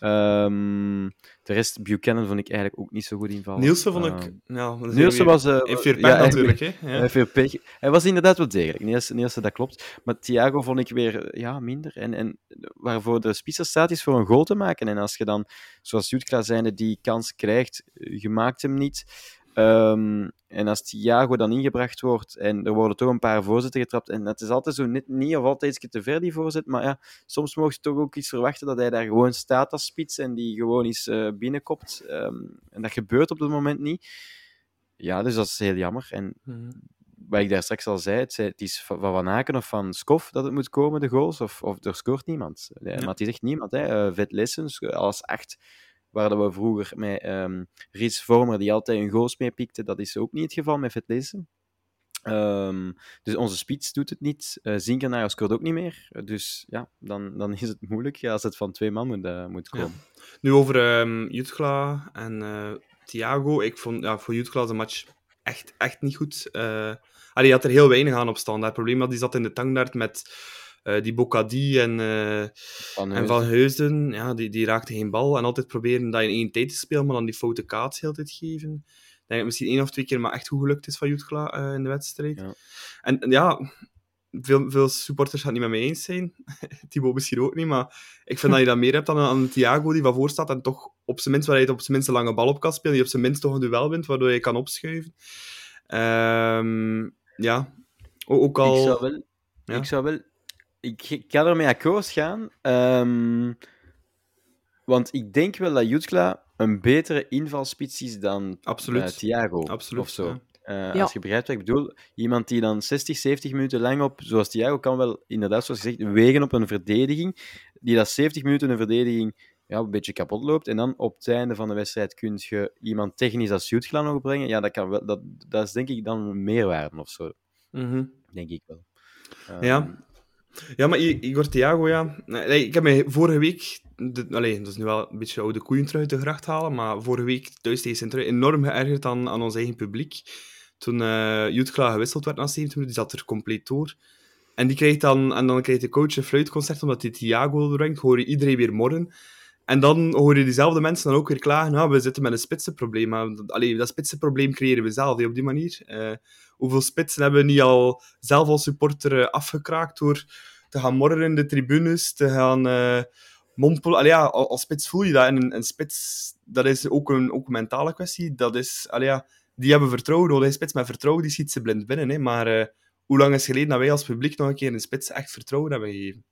Speaker 2: Um, de rest, Buchanan vond ik eigenlijk ook niet zo goed invallen.
Speaker 5: Nielsen vond ik... Uh, ja,
Speaker 2: Nielsen was... Uh,
Speaker 5: heeft veel pech natuurlijk, hè.
Speaker 2: Ja. Pech. Hij was inderdaad wel degelijk, Nielsen, Nielsen, dat klopt. Maar Thiago vond ik weer ja, minder. En, en waarvoor de spitser staat, is voor een goal te maken. En als je dan, zoals Jutkla zijnde, die kans krijgt, je maakt hem niet... Um, en als Thiago dan ingebracht wordt en er worden toch een paar voorzetten getrapt, en dat is altijd zo net niet of altijd iets te ver die voorzet, maar ja, soms mocht je toch ook iets verwachten dat hij daar gewoon staat als spits en die gewoon eens uh, binnenkopt. Um, en dat gebeurt op dit moment niet. Ja, dus dat is heel jammer. En mm. wat ik daar straks al zei, het, het is van Van Aken of van Skof dat het moet komen, de goals, of, of er scoort niemand. Ja. Maar het is echt niemand. Hè. Uh, Vet Lessens als acht waar we vroeger met um, Rits Vormer, die altijd een goals mee pikte, dat is ook niet het geval met Vetlezen. Ehm, dus onze spits doet het niet. Uh, Zinkenaar scoort ook niet meer. dus ja, dan, dan is het moeilijk ja, als het van twee man moet, uh, moet komen.
Speaker 5: Ja. Nu over um, Jutgla en uh, Thiago. Ik vond ja, voor Jutgla de match echt, echt niet goed. Allee, had er heel weinig aan op staan. Het probleem was, die zat in de tangdaard met uh, die Bocadi en, uh, van en Van Heusden. Ja, die, die raakten geen bal. En altijd proberen dat in één tijd te spelen, maar dan die foute kaats heel tijd geven. Ik denk dat het misschien één of twee keer maar echt goed gelukt is van Jutgla uh, in de wedstrijd. Ja. En ja, veel, veel supporters gaan het niet met mij eens zijn. Thibaut misschien ook niet, maar ik vind dat je dat meer hebt dan aan Thiago die van voor staat en toch op zijn minst, waar hij op zijn minst een lange bal op kan spelen, die op zijn minst toch een duel wint, waardoor je kan opschuiven. Um, ja, ook al...
Speaker 2: Ik zou wel... Ja? Ik zou wel... Ik, ik kan ermee akkoord gaan, um, want ik denk wel dat Jutkla een betere invalspits is dan
Speaker 5: Absoluut.
Speaker 2: Uh, Thiago
Speaker 5: Absoluut,
Speaker 2: of zo.
Speaker 5: Ja.
Speaker 2: Uh, ja. Als je begrijpt wat ik bedoel, iemand die dan 60, 70 minuten lang op, zoals Thiago, kan wel inderdaad, zoals gezegd, wegen op een verdediging, die dat 70 minuten een verdediging ja, een beetje kapot loopt, en dan op het einde van de wedstrijd kun je iemand technisch als Jutgla nog brengen, ja, dat, kan wel, dat, dat is denk ik dan een meerwaarde of zo.
Speaker 5: Mm -hmm.
Speaker 2: Denk ik wel.
Speaker 5: Um, ja. Ja, maar Igor Thiago, ja. Nee, ik heb mij vorige week, dat is nu wel een beetje oude koeien terug de gracht halen, maar vorige week thuis tegen Centrum enorm geërgerd aan, aan ons eigen publiek. Toen uh, Jutgla gewisseld werd na 70 minuten, die zat er compleet door. En, die krijgt dan, en dan krijgt de coach een fluitconcert omdat hij Thiago brengt, hoor je iedereen weer morren. En dan hoor je diezelfde mensen dan ook weer klagen, nou, we zitten met een spitsenprobleem. Allee, dat spitsenprobleem creëren we zelf, op die manier. Uh, hoeveel spitsen hebben we niet al zelf als supporter uh, afgekraakt door te gaan morren in de tribunes, te gaan uh, mompelen. Allee, ja, als spits voel je dat. En een, spits, dat is ook een, ook mentale kwestie. Dat is, allee, die hebben vertrouwen nodig. Een spits met vertrouwen, die schiet ze blind binnen. Hè. Maar hoe lang is geleden dat wij als publiek nog een keer een spits echt vertrouwen hebben gegeven?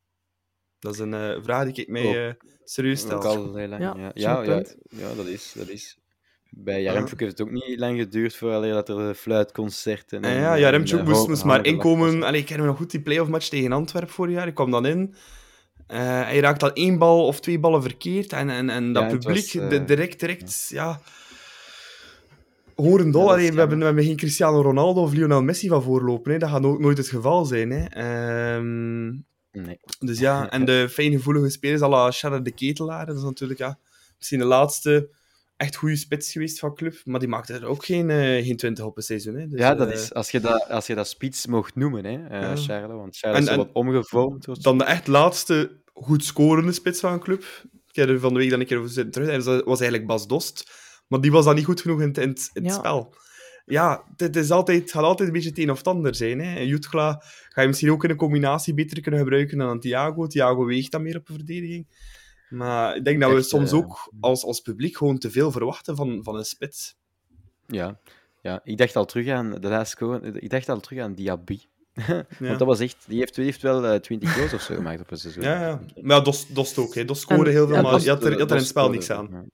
Speaker 5: Dat is een uh, vraag die ik mij uh, serieus stel.
Speaker 2: Ook al heel lang, ja. Ja, ja, ja, ja, dat is... Dat is. Bij Jaremchuk heeft het ook niet lang geduurd voordat dat er fluitconcerten...
Speaker 5: En, ja, Jaremchuk moest, moest maar inkomen... Allee, ik ken me nog goed die play-off match tegen Antwerpen vorig jaar. Ik kwam dan in... Uh, hij raakt al één bal of twee ballen verkeerd. En, en, en dat ja, publiek was, uh, direct, direct... Ja. ja horendol. Ja, we, hebben, we hebben geen Cristiano Ronaldo of Lionel Messi van voorlopen. Hè. Dat gaat no nooit het geval zijn. Hè. Um,
Speaker 2: nee.
Speaker 5: Dus ja, en de fijngevoelige spelers, à la Shadow de Ketelaar, dat is natuurlijk ja, misschien de laatste echt goede spits geweest van club, maar die maakte er ook geen, uh, geen 20 op een seizoen. Hè. Dus,
Speaker 2: ja, dat is, als, je dat, als je dat spits mocht noemen, hè, uh, ja. Charles, want Charles en, is wat omgevormd.
Speaker 5: Dan de echt laatste goed scorende spits van een club. Ik heb er van de week dan een keer over zitten terug. Dat was eigenlijk Bas Dost. Maar die was dan niet goed genoeg in, in, in het ja. spel. Ja, het, is altijd, het gaat altijd een beetje het een of het ander zijn. Hè. En Jutgla ga je misschien ook in een combinatie beter kunnen gebruiken dan Thiago. Thiago weegt dan meer op een verdediging. Maar ik denk dat we Echt, soms uh, ook als, als publiek gewoon te veel verwachten van, van een spits.
Speaker 2: Ja. ja, ik dacht al terug aan de laatste Ik dacht al terug aan Diaby. ja. Want dat was echt, die heeft, die heeft wel uh, 20 goals of zo gemaakt op een seizoen.
Speaker 5: Ja, ja. maar ja, Dost, Dost ook. Hè. Dost scoorde heel veel, maar je had er, je had er in het spel niks aan.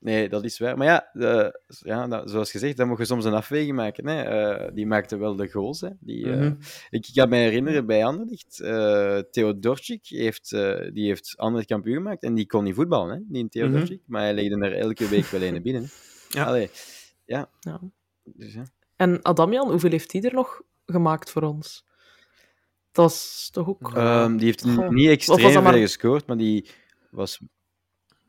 Speaker 2: Nee, dat is waar. Maar ja, uh, ja dat, zoals gezegd, dan moet je soms een afweging maken. Hè. Uh, die maakte wel de goals. Hè. Die, uh, mm -hmm. ik, ik kan me herinneren bij Anderlecht, Theodorczyk heeft, die heeft Anderlecht kampioen gemaakt en die kon niet voetballen, hè, die Theodorczyk. Mm -hmm. Maar hij legde er elke week wel een binnen. Hè.
Speaker 5: Ja.
Speaker 2: Allee, ja.
Speaker 1: ja.
Speaker 2: Dus, ja.
Speaker 1: En Adamian, hoeveel heeft hij er nog gemaakt voor ons? Dat is toch ook...
Speaker 2: Um, die heeft niet extreem veel gescoord, maar die was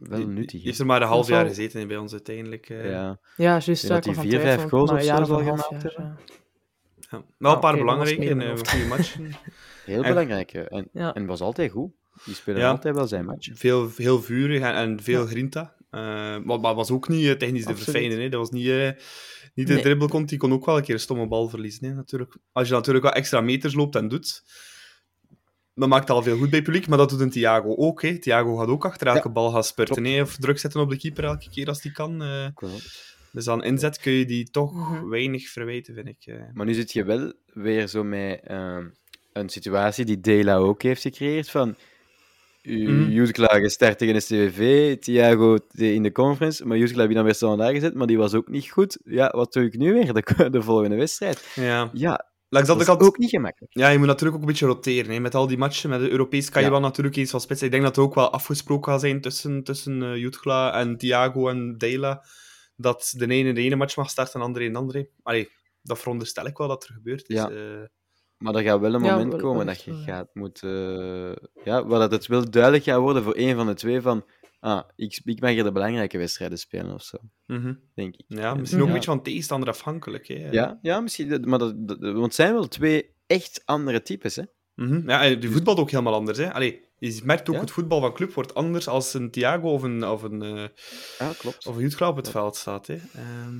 Speaker 2: wel nuttig.
Speaker 5: Die heeft er maar een half jaar gezeten bij ons uiteindelijk. Uh...
Speaker 2: Ja,
Speaker 1: ja juist.
Speaker 2: Dat hij vier, vijf goals of zo al gemaakt
Speaker 5: heeft. Ja. Ja. Wel een paar okay, belangrijke en uh, goede matchen.
Speaker 2: Heel belangrijk. En, ja. en was altijd goed. Die spelen altijd wel zijn match.
Speaker 5: Veel, heel vurig en, en veel grinta. Uh, maar, maar was ook niet uh, technisch de verfijnen. Dat was niet, uh, niet de nee. dribbel komt. Die kon ook wel een keer een stomme bal verliezen. Hè, natuurlijk. Als je natuurlijk wat extra meters loopt en doet, dat maakt al veel goed bij publiek, maar dat doet een Thiago ook. Hè. Thiago gaat ook achter elke ja, bal gaan spurten, hè, of druk zetten op de keeper elke keer als hij kan. Uh, dus aan inzet kun je die toch mm -hmm. weinig verwijten, vind ik. Uh.
Speaker 2: Maar nu zit je wel weer zo met uh, een situatie die Dela ook heeft gecreëerd, van mm. Jutgla start tegen de CVV, Thiago in de conference, maar Jutgla heb je dan weer standaard gezet, maar die was ook niet goed. Ja, wat doe ik nu weer, de, de volgende wedstrijd?
Speaker 5: Ja.
Speaker 2: ja
Speaker 5: Langs dat
Speaker 2: is ook niet gemakkelijk.
Speaker 5: Ja, je moet natuurlijk ook een beetje roteren. Hè. Met al die matchen, met de Europees kan je ja. wel natuurlijk iets van spitsen. Ik denk dat het ook wel afgesproken gaat zijn tussen, tussen uh, Jutgla en Thiago en Dela. Dat de ene de ene match mag starten en de andere de andere. Allee, dat veronderstel ik wel dat er gebeurt. Dus,
Speaker 2: Ja.
Speaker 5: eh,
Speaker 2: Maar er gaat wel een
Speaker 1: Ja,
Speaker 2: moment
Speaker 1: wel-
Speaker 2: komen
Speaker 1: wel
Speaker 2: dat je gaat moeten... ja, waar dat het wel duidelijk gaat worden voor een van de twee van... Ah, ik, ik mag hier de belangrijke wedstrijden spelen of zo,
Speaker 5: mhm.
Speaker 2: denk ik.
Speaker 5: Ja,
Speaker 2: En-
Speaker 5: misschien ook een beetje van tegenstander afhankelijk. Hè.
Speaker 2: Ja, ja misschien. Maar dat, dat- want het zijn wel twee echt andere types, hè?
Speaker 5: Mhm. ja en die voetbal ook helemaal anders. Hè. Allee, je merkt ook
Speaker 2: Ja.
Speaker 5: het voetbal van club wordt anders als een Thiago of een, of een, eh
Speaker 2: Ja, klopt.
Speaker 5: of een op het veld staat. Hè. Ehm,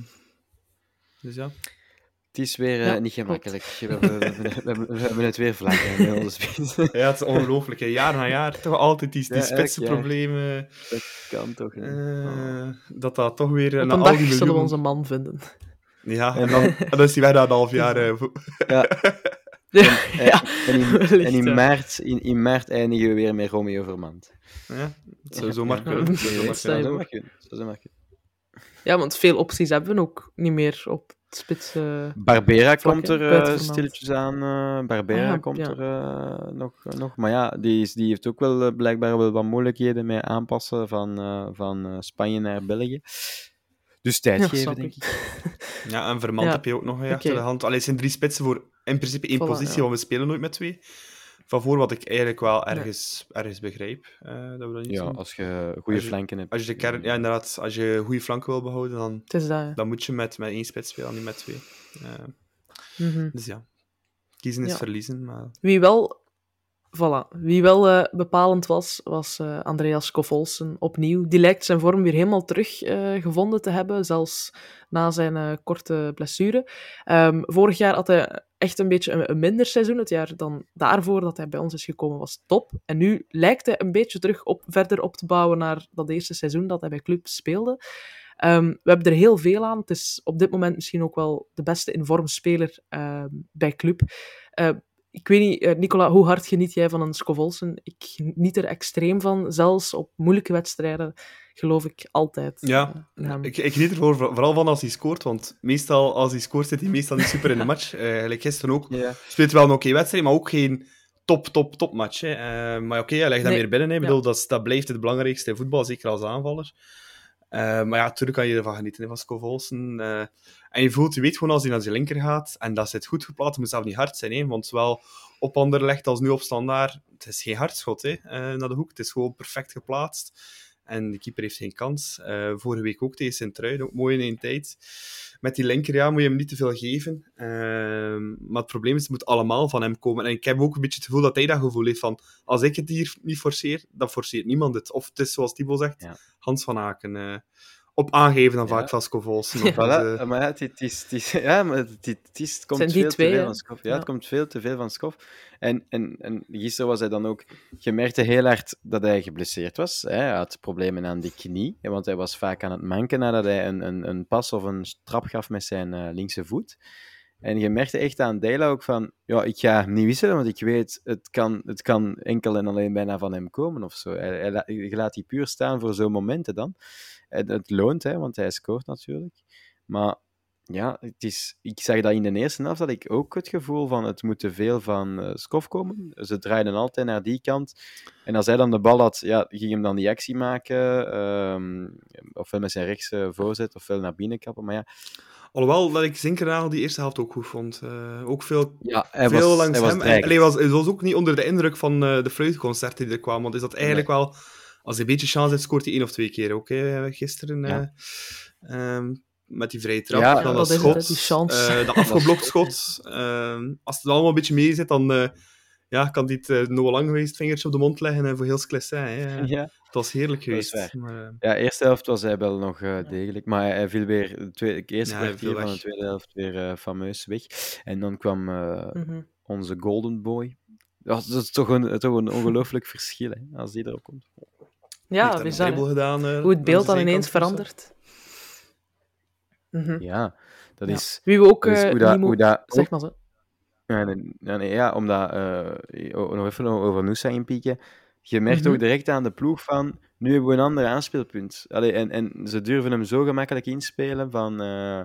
Speaker 5: dus ja.
Speaker 2: Het is weer eh,
Speaker 1: Ja,
Speaker 2: niet gemakkelijk. We hebben, we, hebben, we, hebben, we hebben het weer vlak hè, onze spits.
Speaker 5: ja, het is ongelooflijk. hè. Jaar na jaar toch altijd die, die
Speaker 2: Ja,
Speaker 5: spitsenproblemen.
Speaker 2: Dat kan toch niet.
Speaker 5: eh, dat dat toch weer...
Speaker 1: Op een
Speaker 5: al
Speaker 1: dag
Speaker 5: die
Speaker 1: zullen we onze man vinden.
Speaker 5: Ja, en dan, en dan is hij weg na een half jaar. eh,
Speaker 2: Ja,
Speaker 1: ja,
Speaker 2: en in,
Speaker 1: wellicht,
Speaker 2: en in,
Speaker 1: ja.
Speaker 2: maart, in, in maart eindigen we weer met Romeo Vermand.
Speaker 5: ja, het zou
Speaker 2: Ja.
Speaker 5: zomaar
Speaker 2: Ja.
Speaker 5: kunnen.
Speaker 1: Ja.
Speaker 2: Dat zou
Speaker 5: kunnen.
Speaker 1: Ja, want veel opties hebben we ook niet meer op spits.
Speaker 2: Barbera komt er eh, stilletjes aan. eh, Barbera
Speaker 1: Ah, ja,
Speaker 2: komt
Speaker 1: ja.
Speaker 2: er eh, nog, nog. Maar ja, die, is, die heeft ook wel blijkbaar wel wat moeilijkheden met aanpassen van, eh, van eh, Spanje naar België. Dus tijd
Speaker 1: Ja,
Speaker 2: geven, denk
Speaker 1: ik.
Speaker 2: ik.
Speaker 5: Ja, en Vermand
Speaker 1: Ja.
Speaker 5: heb je ook nog
Speaker 1: Oké.
Speaker 5: achter de hand. Allee, het zijn drie spitsen voor in principe één
Speaker 1: Voilà,
Speaker 5: positie,
Speaker 1: ja.
Speaker 5: want we spelen nooit met twee. Van voor wat ik eigenlijk wel ergens, ergens begrijp. eh, dat we dat niet
Speaker 2: Ja,
Speaker 5: doen.
Speaker 2: als je goede
Speaker 5: Als je-
Speaker 2: flanken hebt.
Speaker 5: Als je de kern, ja, inderdaad, als je goede flanken wil behouden, dan,
Speaker 1: Het is dat. ja.
Speaker 5: dan moet je met, met één spits spelen, niet met twee. Eh,
Speaker 1: Mhm.
Speaker 5: dus ja, kiezen is
Speaker 1: Ja.
Speaker 5: verliezen. Maar...
Speaker 1: Wie wel, voilà, wie wel eh, bepalend was, was eh, Andreas Kofolsen opnieuw. Die lijkt zijn vorm weer helemaal terug eh, gevonden te hebben, zelfs na zijn korte blessure. Ehm, vorig jaar had hij echt een beetje een, een minder seizoen. Het jaar dan daarvoor dat hij bij ons is gekomen was top. En nu lijkt hij een beetje terug op, verder op te bouwen naar dat eerste seizoen dat hij bij club speelde. Ehm, we hebben er heel veel aan. Het is op dit moment misschien ook wel de beste in vorm speler ehm, bij club. Eh, ik weet niet, eh, Nicola, hoe hard geniet jij van een Scovolsen? Ik geniet er extreem van. Zelfs op moeilijke wedstrijden geloof ik altijd.
Speaker 5: Ja,
Speaker 1: eh.
Speaker 5: Ik, ik geniet er voor- vooral van als hij scoort, want meestal als hij scoort zit hij meestal niet super in de match. Eh gelijk gisteren ook.
Speaker 2: Ja.
Speaker 5: speelt wel een oké wedstrijd, maar ook geen top, top, top match. Hè. Eh, maar oké, hij legt dat
Speaker 1: Nee.
Speaker 5: weer binnen. Hè. Ik
Speaker 1: Ja.
Speaker 5: bedoel, dat, dat blijft het belangrijkste in voetbal, zeker als aanvaller. Eh, maar ja, natuurlijk kan je ervan genieten, van Scovolsen. Eh, en je voelt, je weet gewoon als hij naar zijn linker gaat, en dat zit goed geplaatst, moet zelf niet hard zijn, want zowel op Anderlecht als nu op Standaard, het is geen hardschot hè, eh, naar de hoek, het is gewoon perfect geplaatst. En de keeper heeft geen kans. Eh, vorige week ook tegen Sint-Truiden, ook mooi in één tijd. Met die linker, ja, moet je hem niet te veel geven. Ehm, maar het probleem is, het moet allemaal van hem komen. En ik heb ook een beetje het gevoel dat hij dat gevoel heeft van, als ik het hier niet forceer, dan forceert niemand het. Of het is, zoals Thibaut zegt,
Speaker 2: Ja.
Speaker 5: Hans van Aken. eh, op aangeven dan
Speaker 2: Ja.
Speaker 5: vaak.
Speaker 1: Ja.
Speaker 5: Dus,
Speaker 2: Voilà,
Speaker 5: eh,
Speaker 2: maar ja, het, het is, het is, ja, maar het, is, het komt
Speaker 1: zijn
Speaker 2: veel
Speaker 1: twee,
Speaker 2: te veel
Speaker 1: hè?
Speaker 2: van Skof. Ja,
Speaker 1: Ja.
Speaker 2: het komt veel te veel van Skof. En, en, en gisteren was hij dan ook... Je merkte heel hard dat hij geblesseerd was. Hè. Hij had problemen aan die knie, want hij was vaak aan het manken nadat hij een, een, een pas of een trap gaf met zijn eh, linkse voet. En je merkte echt aan Dela ook van, ja, ik ga hem niet wisselen, want ik weet, het kan, het kan enkel en alleen bijna van hem komen of zo. Hij, je laat die puur staan voor zo'n momenten dan. Het, het loont, hè, want hij scoort natuurlijk. Maar ja, het is, ik zag dat in de eerste helft, dat ik ook het gevoel van het moet te veel van eh Skof komen. Ze draaiden altijd naar die kant. En als hij dan de bal had, ja, ging hem dan die actie maken. ehm, ofwel met zijn rechtse voorzet, ofwel naar binnen kappen. Maar ja,
Speaker 5: alhoewel dat ik Zinkernagel die eerste helft ook goed vond. Eh, ook veel,
Speaker 2: ja hij
Speaker 5: veel
Speaker 2: was,
Speaker 5: langs
Speaker 2: hij was
Speaker 5: hem. En, was, hij was ook niet onder de indruk van eh, de fluitconcerten die er kwamen. Want is dat eigenlijk wel... Als hij een beetje chance heeft, scoort hij één of twee keer ook. Hè, gisteren.
Speaker 2: Ja.
Speaker 5: eh, ehm, met die vrije trap.
Speaker 2: Ja,
Speaker 5: dan
Speaker 1: dat is
Speaker 5: schot.
Speaker 1: die chance.
Speaker 5: eh, dat afgeblokt schot. Ehm, als het allemaal een beetje mee zit, dan... eh, ja, kan dit uh, Noah Lang geweest vingertje op de mond leggen en voor heel Sclessin. Hè.
Speaker 2: Ja.
Speaker 5: Het was heerlijk geweest. Maar, eh,
Speaker 2: Ja, eerste helft was hij wel nog eh, degelijk, maar hij, viel weer het tweede, eerste
Speaker 5: Ja,
Speaker 2: van de tweede helft weer eh, fameus weg. En dan kwam eh,
Speaker 1: Mhm.
Speaker 2: onze golden boy. Dat is, dat is toch een, toch een ongelooflijk verschil, hè, als die erop komt.
Speaker 1: Ja,
Speaker 5: een
Speaker 1: bizar.
Speaker 5: gedaan. eh,
Speaker 1: Hoe het beeld dan ineens verandert. Mhm.
Speaker 2: Ja, dat
Speaker 1: Ja.
Speaker 2: is...
Speaker 1: Wie we ook
Speaker 2: dat
Speaker 1: eh,
Speaker 2: hoe dat,
Speaker 1: niet
Speaker 2: hoe
Speaker 1: mo-
Speaker 2: dat
Speaker 1: Zeg maar zo.
Speaker 2: Ja, nee, nee, nee, ja, omdat, eh, nog even over Noosa inpieken. Je merkt
Speaker 1: Mhm.
Speaker 2: ook direct aan de ploeg van, nu hebben we een ander aanspeelpunt. Allee, en, en ze durven hem zo gemakkelijk inspelen van, eh,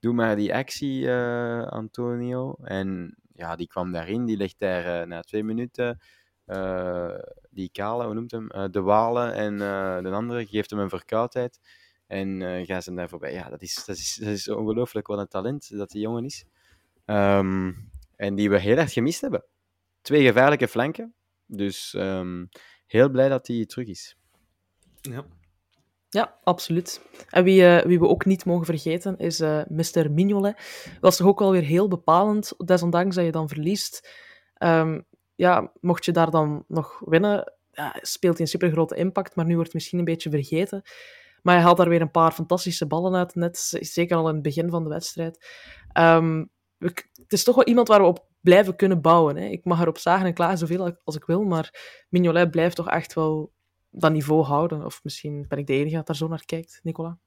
Speaker 2: doe maar die actie, eh, Antonio. En ja, die kwam daarin, die legt daar eh, na twee minuten, eh, die kale, hoe noemt hem, Eh, de walen en eh, de andere geeft hem een verkoudheid. En eh gaan ze hem daar voorbij. Ja, dat is, dat is, dat is ongelooflijk wat een talent dat die jongen is. Ehm, en die we heel erg gemist hebben. Twee gevaarlijke flanken. Dus ehm, heel blij dat hij terug is.
Speaker 5: Ja.
Speaker 1: Ja, absoluut. En wie, eh, wie we ook niet mogen vergeten is eh Mr. Mignolet. Was toch ook wel weer heel bepalend, desondanks dat je dan verliest. Ehm, ja, mocht je daar dan nog winnen, ja, speelt hij een supergrote impact, maar nu wordt het misschien een beetje vergeten. Maar hij haalt daar weer een paar fantastische ballen uit net, zeker al in het begin van de wedstrijd. Ehm, het is toch wel iemand waar we op blijven kunnen bouwen. Hè. Ik mag erop zagen en klagen zoveel als ik wil, maar Mignolet blijft toch echt wel dat niveau houden. Of misschien ben ik de enige dat daar zo naar kijkt, Nicola.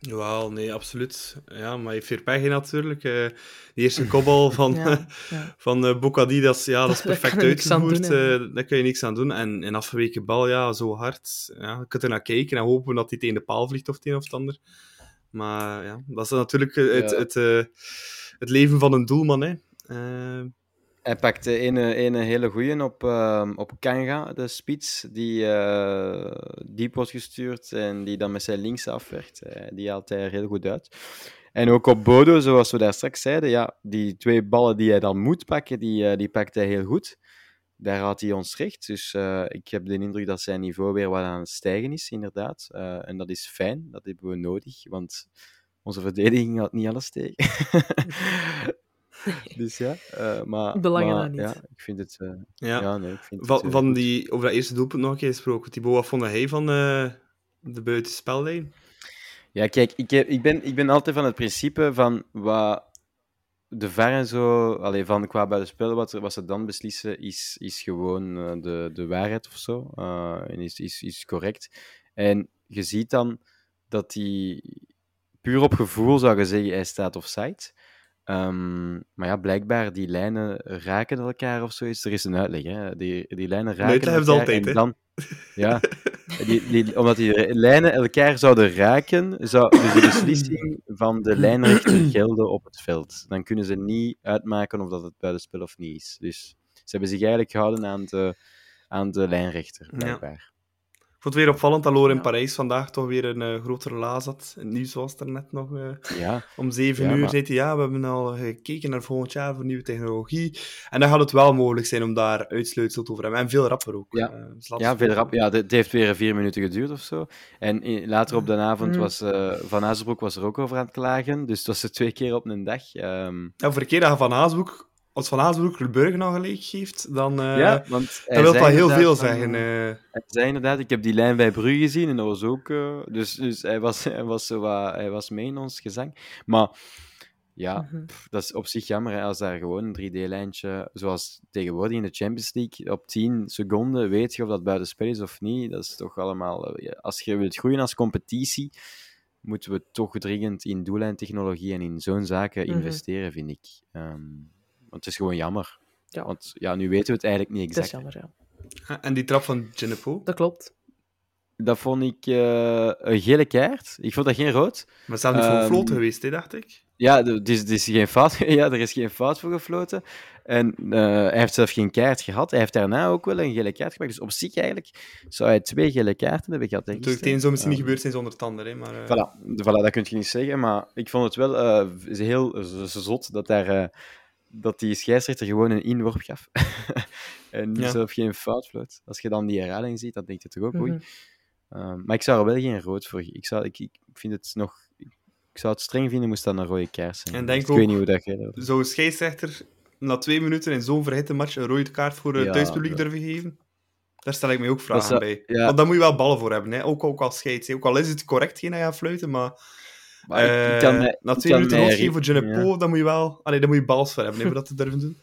Speaker 5: Jawel, nee, absoluut. Ja, maar je heeft weer pech in natuurlijk. Eh de eerste kopbal van,
Speaker 1: Ja, ja.
Speaker 5: van eh Bocadi, dat is, ja, dat is perfect uitgevoerd.
Speaker 1: doen,
Speaker 5: eh, daar kun je niks aan doen. En een afgeweken bal, ja, zo hard. Ja, je kunt er naar kijken en hopen dat hij tegen de paal vliegt of het een of het ander. Maar ja, dat is natuurlijk het,
Speaker 2: Ja.
Speaker 5: het, eh, het leven van een doelman. Hè.
Speaker 2: Hij pakte een, een hele goeie op, ehm, op Kanga, de spits, die eh, diep wordt gestuurd en die dan met zijn links afwerkt. Eh, die haalt hij er heel goed uit. En ook op Bodo, zoals we daar straks zeiden, ja, die twee ballen die hij dan moet pakken, die, eh, die pakt hij heel goed. Daar had hij ons recht. Dus ik heb de indruk dat zijn niveau weer wat aan het stijgen is, inderdaad. En dat is fijn, dat hebben we nodig, want onze verdediging had niet alles tegen. dus ja, eh, maar,
Speaker 1: Belangen
Speaker 2: maar
Speaker 1: dat niet.
Speaker 2: ja, ik vind het... eh,
Speaker 5: ja.
Speaker 2: ja, nee, ik vind het
Speaker 5: Van,
Speaker 2: heel
Speaker 5: van die, over dat eerste doelpunt nog een keer gesproken. Thibaut, wat vond hij van eh, de buitenspellijn?
Speaker 2: Ja, kijk, ik, heb, ik, ben, ik ben altijd van het principe van wat de VAR en zo, allee, van qua buitenspel, wat, wat ze dan beslissen, is, is gewoon eh, de, de waarheid of zo. eh, en is, is, is correct. En je ziet dan dat hij puur op gevoel zou je zeggen, hij staat offside. Ehm, maar ja, blijkbaar die lijnen raken elkaar of zo. Is, er is een uitleg, hè. Die, die lijnen raken
Speaker 5: uitleg hebben ze
Speaker 2: elkaar
Speaker 5: altijd,
Speaker 2: en dan, Ja, die, die, omdat die lijnen elkaar zouden raken, zou dus de beslissing van de lijnrechter gelden op het veld. Dan kunnen ze niet uitmaken of dat het buitenspel of niet is. Dus ze hebben zich eigenlijk gehouden aan de, aan de lijnrechter, blijkbaar.
Speaker 5: Ik vond het weer opvallend dat Loren in
Speaker 1: Ja.
Speaker 5: Parijs vandaag toch weer een eh, grotere laas had. Het nieuws was er net nog eh,
Speaker 2: Ja,
Speaker 5: om zeven
Speaker 2: Ja,
Speaker 5: uur.
Speaker 2: maar-
Speaker 5: Zei hij, ja, we hebben al gekeken naar volgend jaar voor nieuwe technologie. En dan gaat het wel mogelijk zijn om daar uitsluitsel over te hebben. En veel rapper ook.
Speaker 2: Ja.
Speaker 5: Eh,
Speaker 2: ja, veel
Speaker 5: hopen.
Speaker 2: rap. Ja, het heeft weer vier minuten geduurd of zo. En later op de avond
Speaker 1: Mm.
Speaker 2: was eh, Van Azenbroek was er ook over aan het klagen. Dus het was er twee keer op een dag. Ehm,
Speaker 5: Ja, voor een keer dat Van Haasbroek, als Van Haasbroek de burger nou gelijk geeft, dan, eh
Speaker 2: ja, want
Speaker 5: dan wil dat heel veel zeggen.
Speaker 2: eh. Hij zei inderdaad, ik heb die lijn bij Brugge gezien en dat was ook... eh, dus dus hij, was, hij, was zo wat, hij was mee in ons gezang. Maar ja,
Speaker 1: Mhm.
Speaker 2: pff, dat is op zich jammer hè, als daar gewoon een 3D-lijntje, zoals tegenwoordig in de Champions League, op 10 seconden weet je of dat buitenspel is of niet. Dat is toch allemaal... ja, als je wilt groeien als competitie, moeten we toch dringend in doellijntechnologie en in zo'n zaken
Speaker 1: Mhm.
Speaker 2: investeren, vind ik. Ehm, want het is gewoon jammer.
Speaker 1: Ja.
Speaker 2: Want ja, nu weten we het eigenlijk niet
Speaker 1: Dat is
Speaker 2: exact.
Speaker 1: jammer, ja.
Speaker 5: Ah, En die trap van Genepo.
Speaker 1: Dat klopt.
Speaker 2: Dat vond ik eh, een gele kaart. Ik vond dat geen rood.
Speaker 5: Maar zelf niet voor
Speaker 2: Ehm,
Speaker 5: floten geweest, hè, dacht ik.
Speaker 2: Ja, het is, het is geen fout. ja, er is geen fout voor gefloten. En eh, hij heeft zelf geen kaart gehad. Hij heeft daarna ook wel een gele kaart gepakt. Dus op zich eigenlijk zou hij twee gele kaarten hebben gehad. denk ik.
Speaker 5: Natuurlijk, het een zou misschien niet gebeurd zijn zonder het ander. Hè, maar, eh,
Speaker 2: Voilà, voilà, dat kun je niet zeggen. Maar ik vond het wel eh, heel zot dat, daar, eh, dat die scheidsrechter gewoon een inworp gaf. en
Speaker 5: Ja.
Speaker 2: zelf geen fout floot. Als je dan die herhaling ziet, dan denk je toch ook, oei.
Speaker 1: Mhm.
Speaker 2: Ehm, maar ik zou er wel geen rood voor. Ik, zou, ik, ik vind het nog. Ik zou het streng vinden, moest dat een rode kaart zijn.
Speaker 5: En denk
Speaker 2: ik weet niet hoe dat gaat.
Speaker 5: Zou een scheidsrechter na twee minuten in zo'n verhitte match een rode kaart voor het
Speaker 2: Ja,
Speaker 5: thuispubliek durven geven? Daar stel ik me ook vragen
Speaker 2: zou-
Speaker 5: bij.
Speaker 2: ja.
Speaker 5: Want daar moet je wel ballen voor hebben, hè? Ook, ook als scheids. Ook al is het correct geen dat je gaat fluiten, maar,
Speaker 2: Maar ik- ik
Speaker 5: eh,
Speaker 2: kan mij-
Speaker 5: na twee minuten
Speaker 2: mij
Speaker 5: rood geven voor Genepo, dan moet je wel... Allee, dan moet je bals voor hebben, hè, voor dat te durven doen.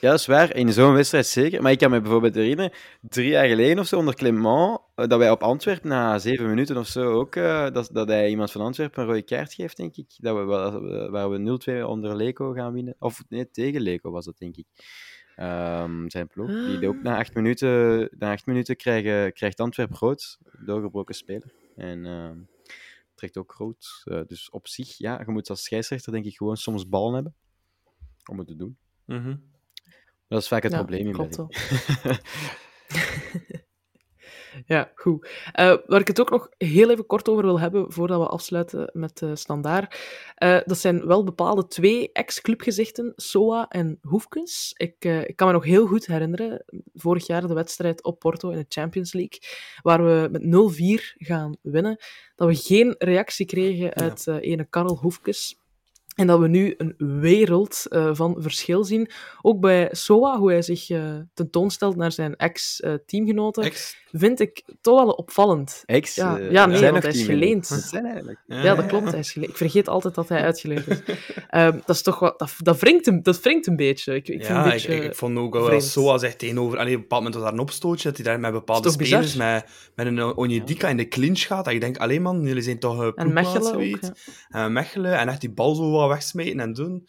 Speaker 2: Ja, dat is waar. In zo'n wedstrijd zeker. Maar ik kan me bijvoorbeeld herinneren, drie jaar geleden of zo, onder Clement, eh, dat wij op Antwerpen na zeven minuten of zo ook, eh, dat, dat hij iemand van Antwerpen een rode kaart geeft, denk ik. Dat we, waar we 0-2 onder Leco gaan winnen. Of nee, tegen Leco was dat, denk ik. Ehm, zijn ploeg. Die ook na acht minuten, na acht minuten krijgen, krijgt Antwerpen rood, doorgebroken speler. En ehm, trekt ook rood. Eh, dus op zich, ja, je moet als scheidsrechter denk ik gewoon soms ballen hebben om het te doen. Dat is vaak het
Speaker 1: Ja,
Speaker 2: probleem in België.
Speaker 1: Ja, goed. Uh, waar ik het ook nog heel even kort over wil hebben, voordat we afsluiten met uh, Standaard, uh, dat zijn wel bepaalde twee ex-clubgezichten, Soa en Hoefkens. Ik, ik, kan me nog heel goed herinneren, vorig jaar de wedstrijd op Porto in de Champions League, waar we met 0-4 gaan winnen, dat we geen reactie kregen uit ene Karel Hoefkens. En dat we nu een wereld uh, van verschil zien. Ook bij Soa, hoe hij zich uh, tentoonstelt naar zijn ex-teamgenoten, ex vind ik toch wel opvallend.
Speaker 2: Ex?
Speaker 1: Ja,
Speaker 2: uh,
Speaker 1: ja nee, want hij is geleend.
Speaker 2: Zijn eigenlijk.
Speaker 1: Ja, ja, dat klopt. Hij is geleend. Ik vergeet altijd dat hij uitgeleend is. um, dat is toch wat... Dat, dat, wringt, een, dat wringt een beetje. Ik, ik
Speaker 5: ja,
Speaker 1: vind een beetje
Speaker 5: ik, ik, vond ook wel Soa zegt tegenover... Allee, op een bepaald moment was daar een opstootje, dat hij daar met bepaalde spelers, met, met een Onyedika in de clinch gaat, dat ik denk, alleen man, jullie zijn toch uh,
Speaker 1: En Mechelen ook,
Speaker 5: ja. Mechelen, en echt die bal zo wat wegsmeten en doen.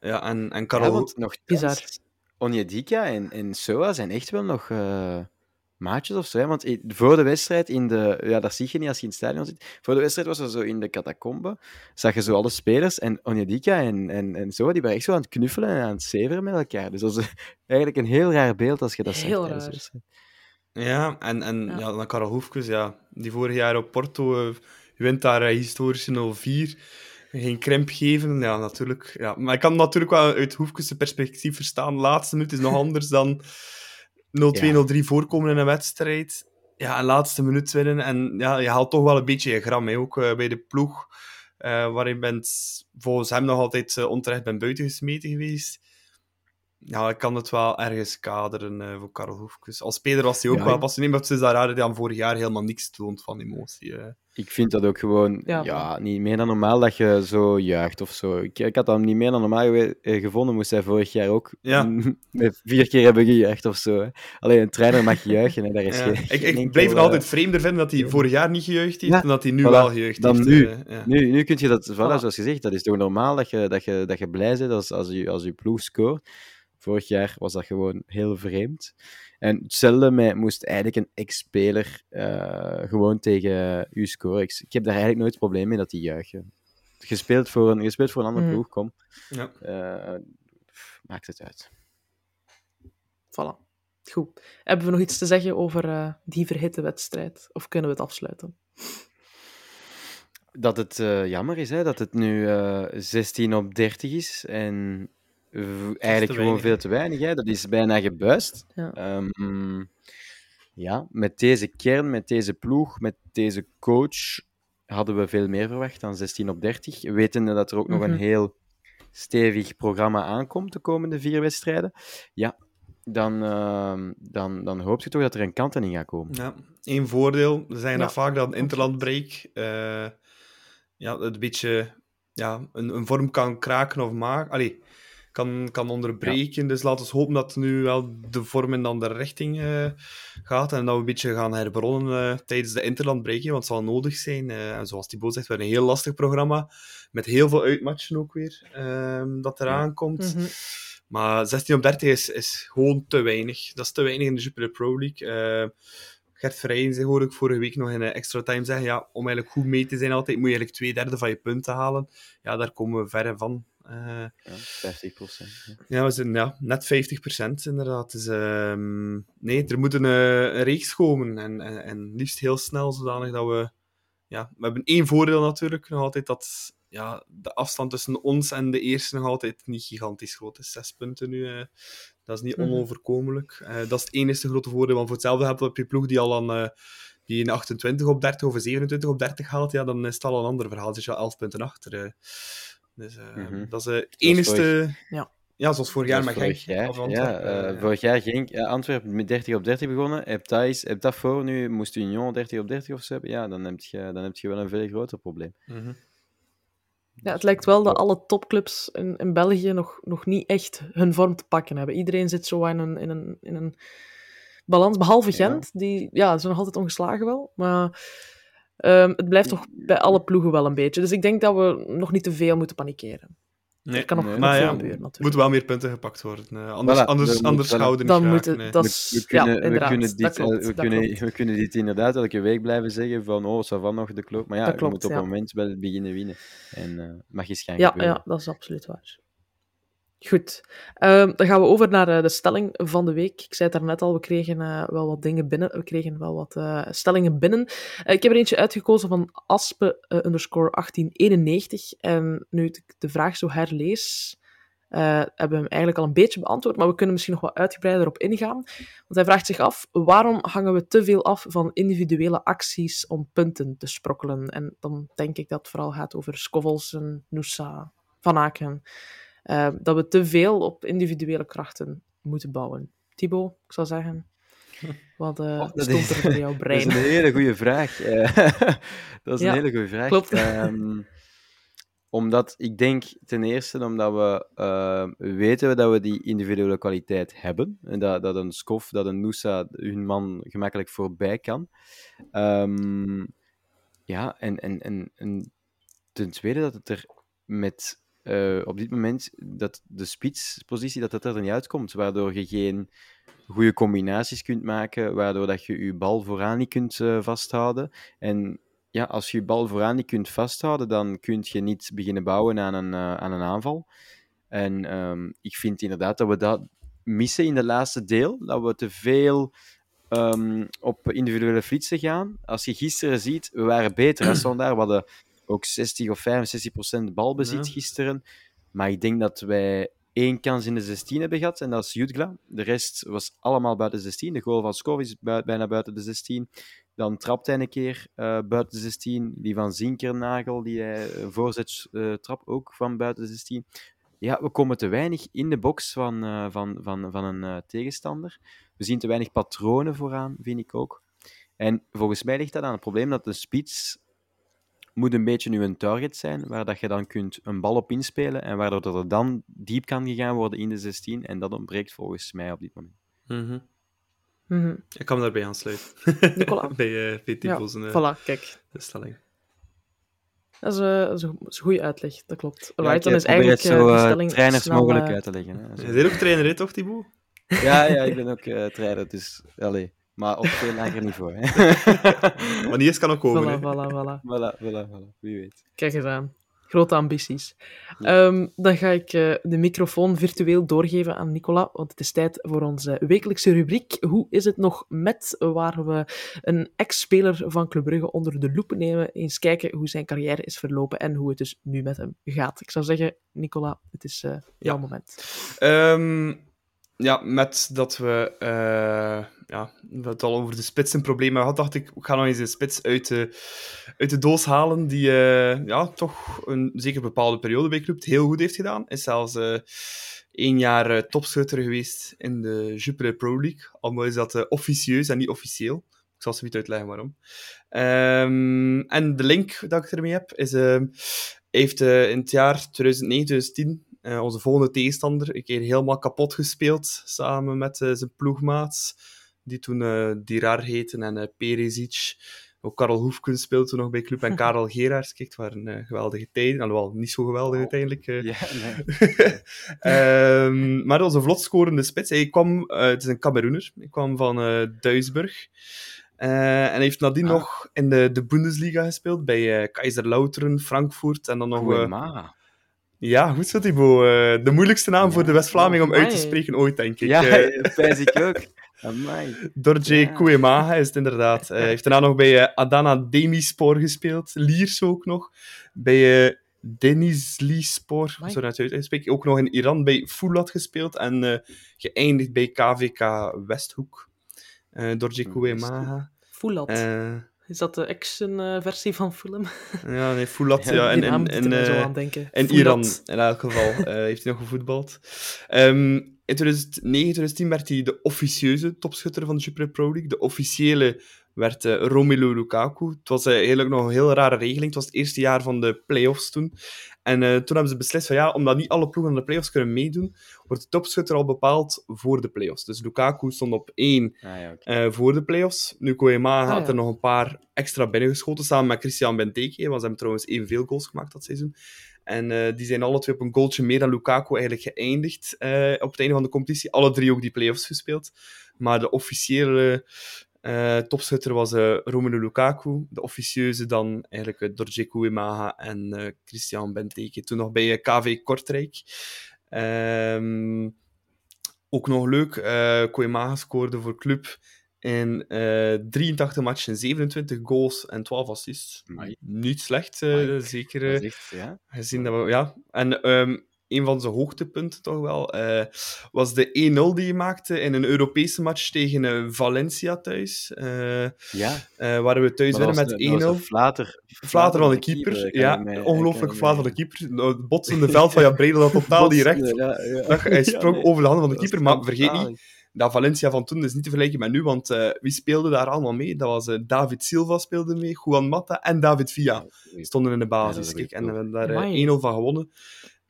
Speaker 5: Ja, en, en Karel...
Speaker 2: Ja, nog
Speaker 1: Bizar.
Speaker 2: Onyedika en, en Soa zijn echt wel nog... Uh maatjes of zo. Hè? Want voor de wedstrijd, in de, ja, dat zie je niet als je in het stadion zit. Voor de wedstrijd was er zo in de catacombe, zag je zo alle spelers en Onyedika en, en, en zo, die waren echt zo aan het knuffelen en aan het zeveren met elkaar. Dus dat is eigenlijk een heel raar beeld als je dat
Speaker 1: heel
Speaker 2: zegt.
Speaker 1: Raar.
Speaker 5: Ja, en, en
Speaker 1: Ja.
Speaker 5: ja. dan Karel Hoefkes, ja, die vorig jaar op Porto uh, wint daar uh, historische 0-4. Geen krimp geven, ja, natuurlijk. Ja. Maar ik kan natuurlijk wel uit Hoefkes perspectief verstaan. Laatste minuut is nog anders dan 0-2, 0-3 voorkomen in een wedstrijd. Ja, en laatste minuut winnen. En ja, je haalt toch wel een beetje je gram, hè. ook uh, bij de ploeg. Uh, waar je bent, volgens hem nog altijd uh, onterecht bent buiten gesmeten geweest. Ja, ik kan het wel ergens kaderen uh, voor Karel Hoefkes. Als speler was hij ook
Speaker 2: Ja,
Speaker 5: wel passioneerd, maar het is daar raar dat hij aan vorig jaar helemaal niks toont van emotie. eh.
Speaker 2: Ik vind dat ook gewoon
Speaker 1: Ja,
Speaker 2: ja, niet meer dan normaal dat je zo juicht of zo. Ik, ik had dat niet meer dan normaal eh, gevonden, moest hij vorig jaar ook
Speaker 5: Ja.
Speaker 2: met vier keer hebben gejuicht of zo. Hè. Alleen een trainer mag juichen, hè. daar is
Speaker 5: Ja.
Speaker 2: geen,
Speaker 5: Ik,
Speaker 2: geen
Speaker 5: ik
Speaker 2: enkel,
Speaker 5: blijf het
Speaker 2: eh,
Speaker 5: altijd vreemder vinden dat hij vorig jaar niet gejuicht heeft
Speaker 2: Ja,
Speaker 5: en dat hij nu
Speaker 2: voilà.
Speaker 5: wel gejuicht
Speaker 2: Dan
Speaker 5: heeft.
Speaker 2: nu.
Speaker 5: eh, ja.
Speaker 2: Nu, nu kun je dat, voilà,
Speaker 1: Voilà.
Speaker 2: zoals gezegd, dat is toch normaal dat je, dat je, dat je blij bent als, als, je, als je ploeg scoort. Vorig jaar was dat gewoon heel vreemd. En hetzelfde met, moest eigenlijk een ex-speler eh, gewoon tegen u scoren. Ik, ik heb daar eigenlijk nooit probleem mee dat die juichen. Gespeeld voor een, gespeeld voor een andere
Speaker 1: Mhm.
Speaker 2: ploeg, kom.
Speaker 5: Ja.
Speaker 2: Eh, maakt het uit.
Speaker 1: Voilà. Goed. Hebben we nog iets te zeggen over eh, die verhitte wedstrijd? Of kunnen we het afsluiten?
Speaker 2: Dat het eh, jammer is hè, dat het nu eh 16 op 30 is. En eigenlijk gewoon
Speaker 5: weinig,
Speaker 2: veel te weinig. Hè. Dat is bijna gebuist.
Speaker 1: Ja.
Speaker 2: Ehm, ja, met deze kern, met deze ploeg, met deze coach hadden we veel meer verwacht dan 16 op 30. Wetende dat er ook nog
Speaker 1: Mhm.
Speaker 2: een heel stevig programma aankomt de komende vier wedstrijden. Ja, dan, ehm, dan, dan hoop je toch dat er een kanteling gaat komen.
Speaker 5: Ja, één voordeel. We zeggen
Speaker 1: Ja,
Speaker 5: dat vaak dat een interlandbreak eh ja, het een beetje ja, een, een vorm kan kraken of maken. Allee, kan, kan onderbreken. Dus laten we hopen dat nu wel de vorm in de andere richting eh, gaat. En dat we een beetje gaan herbronnen eh, tijdens de interlandbreak. hè, Want het zal nodig zijn. eh, en zoals Thibaut zegt, we hebben een heel lastig programma. Met heel veel uitmatchen ook weer. ehm, dat eraan komt.
Speaker 1: Mhm.
Speaker 5: Maar 16 op 30 is, is gewoon te weinig. Dat is te weinig in de Jupiler Pro League. Eh, Gert Verheyen zei, hoorde ik vorige week nog in een extra time zeggen, ja, om eigenlijk goed mee te zijn altijd, moet je eigenlijk twee derde van je punten halen. Ja, daar komen we verre van. Eh,
Speaker 2: Ja, 50 procent.
Speaker 5: ja, we zijn ja, net 50% inderdaad. Dus, ehm, nee, er moet een, eh, een reeks komen. En, en, en liefst heel snel, zodanig dat we... Ja, we hebben één voordeel natuurlijk, nog altijd dat ja, de afstand tussen ons en de eerste nog altijd niet gigantisch groot is. Zes punten nu, eh, dat is niet
Speaker 1: Mhm.
Speaker 5: onoverkomelijk. Eh, dat is het enige grote voordeel, want voor hetzelfde heb je ploeg die al aan... eh, die een 28 op 30 of een 27 op 30 haalt, ja, dan is het al een ander verhaal. Het is wel 11 punten achter. Dus eh,
Speaker 2: Mhm.
Speaker 5: dat is eh, het enige...
Speaker 1: Ja.
Speaker 5: Ja, zoals vorig jaar Genk.
Speaker 2: vorig jaar, ja, eh,
Speaker 5: eh,
Speaker 2: vorig jaar Antwerpen met 30 op 30 begonnen. Heb is, heb dat voor nu, moest Union 30 op 30 of zo hebben, ja, dan heb je, dan heb je wel een veel groter probleem.
Speaker 5: mhm.
Speaker 1: Ja, het lijkt wel dat alle topclubs in, in België nog, nog niet echt hun vorm te pakken hebben. Iedereen zit zo in een, in een, in een balans, behalve
Speaker 2: Ja.
Speaker 1: Gent. Die ja, zijn nog altijd ongeslagen wel. Maar ehm, het blijft toch bij alle ploegen wel een beetje. Dus ik denk dat we nog niet te veel moeten panikeren.
Speaker 5: Nee,
Speaker 1: er kan nog,
Speaker 2: nee.
Speaker 1: nog
Speaker 5: maar
Speaker 1: veel
Speaker 5: ja,
Speaker 1: gebeuren
Speaker 5: er
Speaker 1: natuurlijk.
Speaker 5: moeten wel meer punten gepakt worden. eh, anders
Speaker 2: Voilà,
Speaker 5: anders,
Speaker 2: er
Speaker 5: anders houden
Speaker 1: Dan
Speaker 5: niet
Speaker 1: moet
Speaker 5: geraken,
Speaker 1: het,
Speaker 5: nee.
Speaker 1: dat
Speaker 2: We, we kunnen,
Speaker 1: ja,
Speaker 2: we, kunnen dit,
Speaker 1: klopt,
Speaker 2: eh, we, kunnen, we kunnen dit inderdaad elke week blijven zeggen van oh, ça va nog de klopt. Maar ja,
Speaker 1: Dat
Speaker 2: je
Speaker 1: klopt,
Speaker 2: moet op
Speaker 1: ja.
Speaker 2: een moment wel beginnen winnen. En eh mag eens gaan
Speaker 1: Ja,
Speaker 2: gebeuren.
Speaker 1: ja, dat is absoluut waar. Goed, Ehm, dan gaan we over naar eh, de stelling van de week. Ik zei het daarnet al, we kregen eh, wel wat dingen binnen. We kregen wel wat eh, stellingen binnen. Ik heb er eentje uitgekozen van Aspe underscore 1891. En nu ik de vraag zo herlees, hebben we hem eigenlijk al een beetje beantwoord, maar we kunnen misschien nog wat uitgebreider op ingaan. Want hij vraagt zich af, waarom hangen we te veel af van individuele acties om punten te sprokkelen? En dan denk ik dat het vooral gaat over Skovels Noosa, Van Aken. Eh, dat we te veel op individuele krachten moeten bouwen. Thibaut, ik zou zeggen, wat eh
Speaker 2: Oh, dat
Speaker 1: stond
Speaker 2: is-
Speaker 1: er voor jouw
Speaker 2: Dat
Speaker 1: brein?
Speaker 2: is een hele goede vraag. Eh, dat is
Speaker 1: Ja,
Speaker 2: een hele goede vraag.
Speaker 1: klopt.
Speaker 2: Ehm, omdat ik denk ten eerste omdat we eh, weten dat we die individuele kwaliteit hebben. En dat, dat een Skof, dat een Noosa hun man gemakkelijk voorbij kan. Ehm, ja, en, en, en, en ten tweede dat het er met eh, op dit moment dat de spitspositie dat het er niet uitkomt, waardoor je geen goede combinaties kunt maken, waardoor dat je je bal vooraan niet kunt eh, vasthouden. En ja, als je je bal vooraan niet kunt vasthouden, dan kun je niet beginnen bouwen aan een, eh, aan een aanval. En ehm, ik vind inderdaad dat we dat missen in de laatste deel, dat we te veel ehm, op individuele flitsen gaan. Als je gisteren ziet, we waren beter als daar. We hadden ook 60 of 65 procent balbezit
Speaker 5: Ja.
Speaker 2: gisteren. Maar ik denk dat wij één kans in de 16 hebben gehad, en dat is Jutgla. De rest was allemaal buiten de 16. De goal van Skov is bui- bijna buiten de 16. Dan trapt hij een keer eh, buiten de 16. Die van Zinkernagel, die hij eh, voorzet eh, trap ook van buiten de 16. Ja, we komen te weinig in de box van, van, van, van een tegenstander. We zien te weinig patronen vooraan, vind ik ook. En volgens mij ligt dat aan het probleem dat de spits moet een beetje nu een target zijn, waar dat je dan kunt een bal op inspelen en waardoor dat er dan diep kan gegaan worden in de 16. En dat ontbreekt volgens mij op dit moment.
Speaker 5: Mhm.
Speaker 1: Mhm.
Speaker 5: Ik kan me daarbij aansluiten.
Speaker 1: Nicola?
Speaker 5: bij uh, bij
Speaker 1: Ja,
Speaker 5: zijn eh,
Speaker 1: voilà, kijk.
Speaker 5: stelling.
Speaker 1: Dat is, eh, dat is een, goede uitleg, dat klopt.
Speaker 2: Ja,
Speaker 1: Right,
Speaker 2: ik
Speaker 1: dan is
Speaker 2: probeer
Speaker 1: eigenlijk
Speaker 2: het
Speaker 1: eh,
Speaker 2: zo eh,
Speaker 1: stelling
Speaker 2: trainers
Speaker 1: snel,
Speaker 2: mogelijk
Speaker 1: eh,
Speaker 2: uit te leggen. Hè.
Speaker 5: Je bent ook trainer, hè, toch, Thibaut?
Speaker 2: Ja, ja, ik ben ook eh trainer, dus allee. Maar op veel lager niveau. Hè.
Speaker 5: Maar eens kan ook komen.
Speaker 1: Voilà, voilà, voilà.
Speaker 2: voilà, voilà, voilà, wie weet.
Speaker 1: Kijk eens aan. Grote ambities. Ehm, dan ga ik eh, de microfoon virtueel doorgeven aan Nicola, want het is tijd voor onze wekelijkse rubriek. Hoe is het nog met, waar we een ex-speler van Club Brugge onder de loep nemen, eens kijken hoe zijn carrière is verlopen en hoe het dus nu met hem gaat. Ik zou zeggen, Nicola, het is eh, jouw
Speaker 5: Ja.
Speaker 1: moment.
Speaker 5: Ehm, ja, met dat we, eh, ja, we het al over de spitsenproblemen hadden, dacht ik, ik ga nog eens een spits uit de, uit de doos halen die eh, ja, toch een zeker bepaalde periode bij Club heel goed heeft gedaan. Is zelfs eh één jaar topschutter geweest in de Jupiler Pro League. Al is dat officieus en niet officieel. Ik zal ze niet uitleggen waarom. Ehm, en de link dat ik ermee heb, is... hij heeft in het jaar 2009, 2010 eh, onze volgende tegenstander een keer helemaal kapot gespeeld, samen met eh, zijn ploegmaats, die toen eh Dirar heten en Perisic. Ook Karel Hoefkens speelde toen nog bij Club en Karel Geraerts. Kijk, het waren eh, geweldige tijden. Alhoewel, niet zo geweldig uiteindelijk. eh.
Speaker 2: Ja, nee.
Speaker 5: Ehm, maar dat was een vlot scorende spits. Hij kwam, het is een Cameroener, hij kwam van Duisburg. Eh, en hij heeft nadien
Speaker 2: Ah.
Speaker 5: nog in de, de Bundesliga gespeeld, bij eh Kaiserslautern, Frankfurt en dan nog... ja, goed zo, Thibaut. Eh, de moeilijkste naam voor de West-Vlaming om uit te spreken ooit, denk ik.
Speaker 2: Ja,
Speaker 5: Eh,
Speaker 2: dat ik ook. Amai.
Speaker 5: Dorje
Speaker 2: Ja.
Speaker 5: Kouemaga is het inderdaad. Eh, Hij heeft daarna nog bij eh, Adana Demispor gespeeld. Liers ook nog. Bij eh Denizli Spor,
Speaker 1: Amai.
Speaker 5: zo net uitspreken. Ook nog in Iran bij Foulat gespeeld. En eh, geëindigd bij KVK Westhoek. Eh Dorje Kouemaga.
Speaker 1: Foulat.
Speaker 5: Eh
Speaker 1: Is dat de action-versie van film?
Speaker 5: ja, nee, Foulat.
Speaker 2: Ja,
Speaker 5: Ja, en, en, en, eh. In
Speaker 1: Foulat.
Speaker 5: Iran, in elk geval, eh, heeft hij nog gevoetbald. Ehm, in 2009, 2010 werd hij de officieuze topschutter van de Super Pro League. De officiële werd eh, Romelu Lukaku. Het was eh, eigenlijk nog een heel rare regeling. Het was het eerste jaar van de play-offs toen. En eh, toen hebben ze beslist van ja, omdat niet alle ploegen aan de play-offs kunnen meedoen, wordt de topschutter al bepaald voor de play-offs. Dus Lukaku stond op één
Speaker 2: Ah, ja, oké.
Speaker 5: eh, voor de play-offs. Nu Koema
Speaker 1: Ah,
Speaker 5: had
Speaker 1: ja.
Speaker 5: er nog een paar extra binnengeschoten, samen met Christian Benteke, want ze hebben trouwens evenveel goals gemaakt dat seizoen. En eh, die zijn alle twee op een goaltje meer dan Lukaku eigenlijk geëindigd eh, op het einde van de competitie. Alle drie ook die play-offs gespeeld. Maar de officiële eh, topschutter was eh Romelu Lukaku. De officieuze dan eigenlijk uh, Dorje Kouemaga en eh, Christian Benteke. Toen nog bij eh, KV Kortrijk. Ehm, ook nog leuk, eh Koemaga scoorde voor club in eh 83 matchen, 27 goals en 12 assists.
Speaker 2: Amai.
Speaker 5: Niet slecht, eh, zeker.
Speaker 2: Dat
Speaker 5: eh,
Speaker 2: is echt, ja.
Speaker 5: gezien dat we, ja. En ehm, een van zijn hoogtepunten toch wel eh, was de 1-0 die hij maakte in een Europese match tegen eh, Valencia thuis. Eh
Speaker 2: ja.
Speaker 5: eh, waar we thuis winnen met 1-0.
Speaker 2: een Flater,
Speaker 5: Flater van de keeper. ja,
Speaker 2: mij-
Speaker 5: ongelooflijk flater van de keeper. Het botsende veld van Jan Bredel dat totaal niet recht.
Speaker 2: Ja,
Speaker 5: Hij sprong
Speaker 2: nee.
Speaker 5: over de handen van de keeper, maar vergeet niet, dat Valencia van toen is niet te vergelijken met nu, want eh, wie speelde daar allemaal mee? Dat was David Silva speelde mee, Juan Mata en David Villa stonden in de basis.
Speaker 2: is
Speaker 5: Kijk, en we hebben daar eh,
Speaker 1: Amai.
Speaker 5: 1-0 van gewonnen.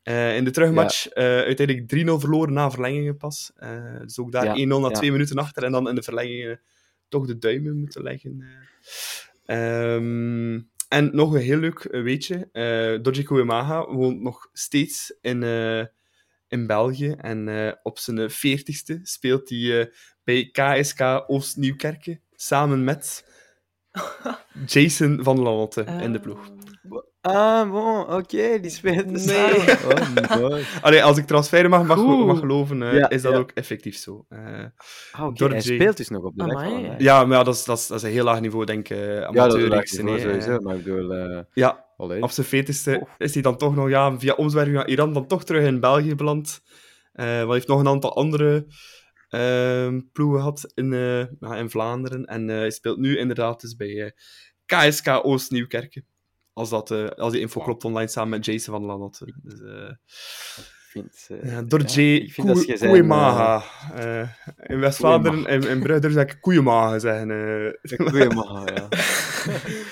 Speaker 5: Eh, in de terugmatch eh, uiteindelijk 3-0 verloren na verlengingen pas. Eh, dus ook daar
Speaker 2: Ja,
Speaker 5: 1-0 na
Speaker 2: ja.
Speaker 5: twee minuten achter en dan in de verlengingen toch de duimen moeten leggen. eh. Ehm, en nog een heel leuk weetje. eh Dodgy Kouemaga woont nog steeds in, eh, in België. En eh, op zijn veertigste speelt hij eh, bij KSK Oost-Nieuwkerken samen met Jason van Lanotte in de ploeg.
Speaker 2: Ah, bon, oké, die spelen
Speaker 1: Nee.
Speaker 2: samen. Oh, mooi.
Speaker 5: Allee, als ik transfer mag, mag,
Speaker 1: Goed.
Speaker 5: mag geloven, eh,
Speaker 2: Ja,
Speaker 5: is dat
Speaker 2: ja.
Speaker 5: ook effectief zo. Eh,
Speaker 2: Ah, oké,
Speaker 5: Door
Speaker 2: hij
Speaker 5: Jay.
Speaker 2: speelt dus nog op de
Speaker 1: Amai.
Speaker 2: hè.
Speaker 5: ja, maar ja, dat, is, dat, is, dat is een heel laag niveau, denk ik. Uh,
Speaker 2: Ja, dat sowieso,
Speaker 5: eh.
Speaker 2: maar ik bedoel... eh
Speaker 5: Ja,
Speaker 2: allee.
Speaker 5: op zijn veertigste is hij dan toch nog ja, via omzwerving naar Iran dan toch terug in België beland. Eh maar hij heeft nog een aantal andere ehm, ploegen gehad in, eh, ja, in Vlaanderen. En eh, hij speelt nu inderdaad dus bij eh, KSK Oost-Nieuwkerken. Als, dat, eh, als die info klopt online samen met Jason van Lanotte. Dus,
Speaker 2: vind,
Speaker 5: Ja, door
Speaker 2: ja,
Speaker 5: J. Koeimaga. Eh, in West-Vlaanderen en in Brugge zeg ik Koeiemaga zeggen.
Speaker 2: ja.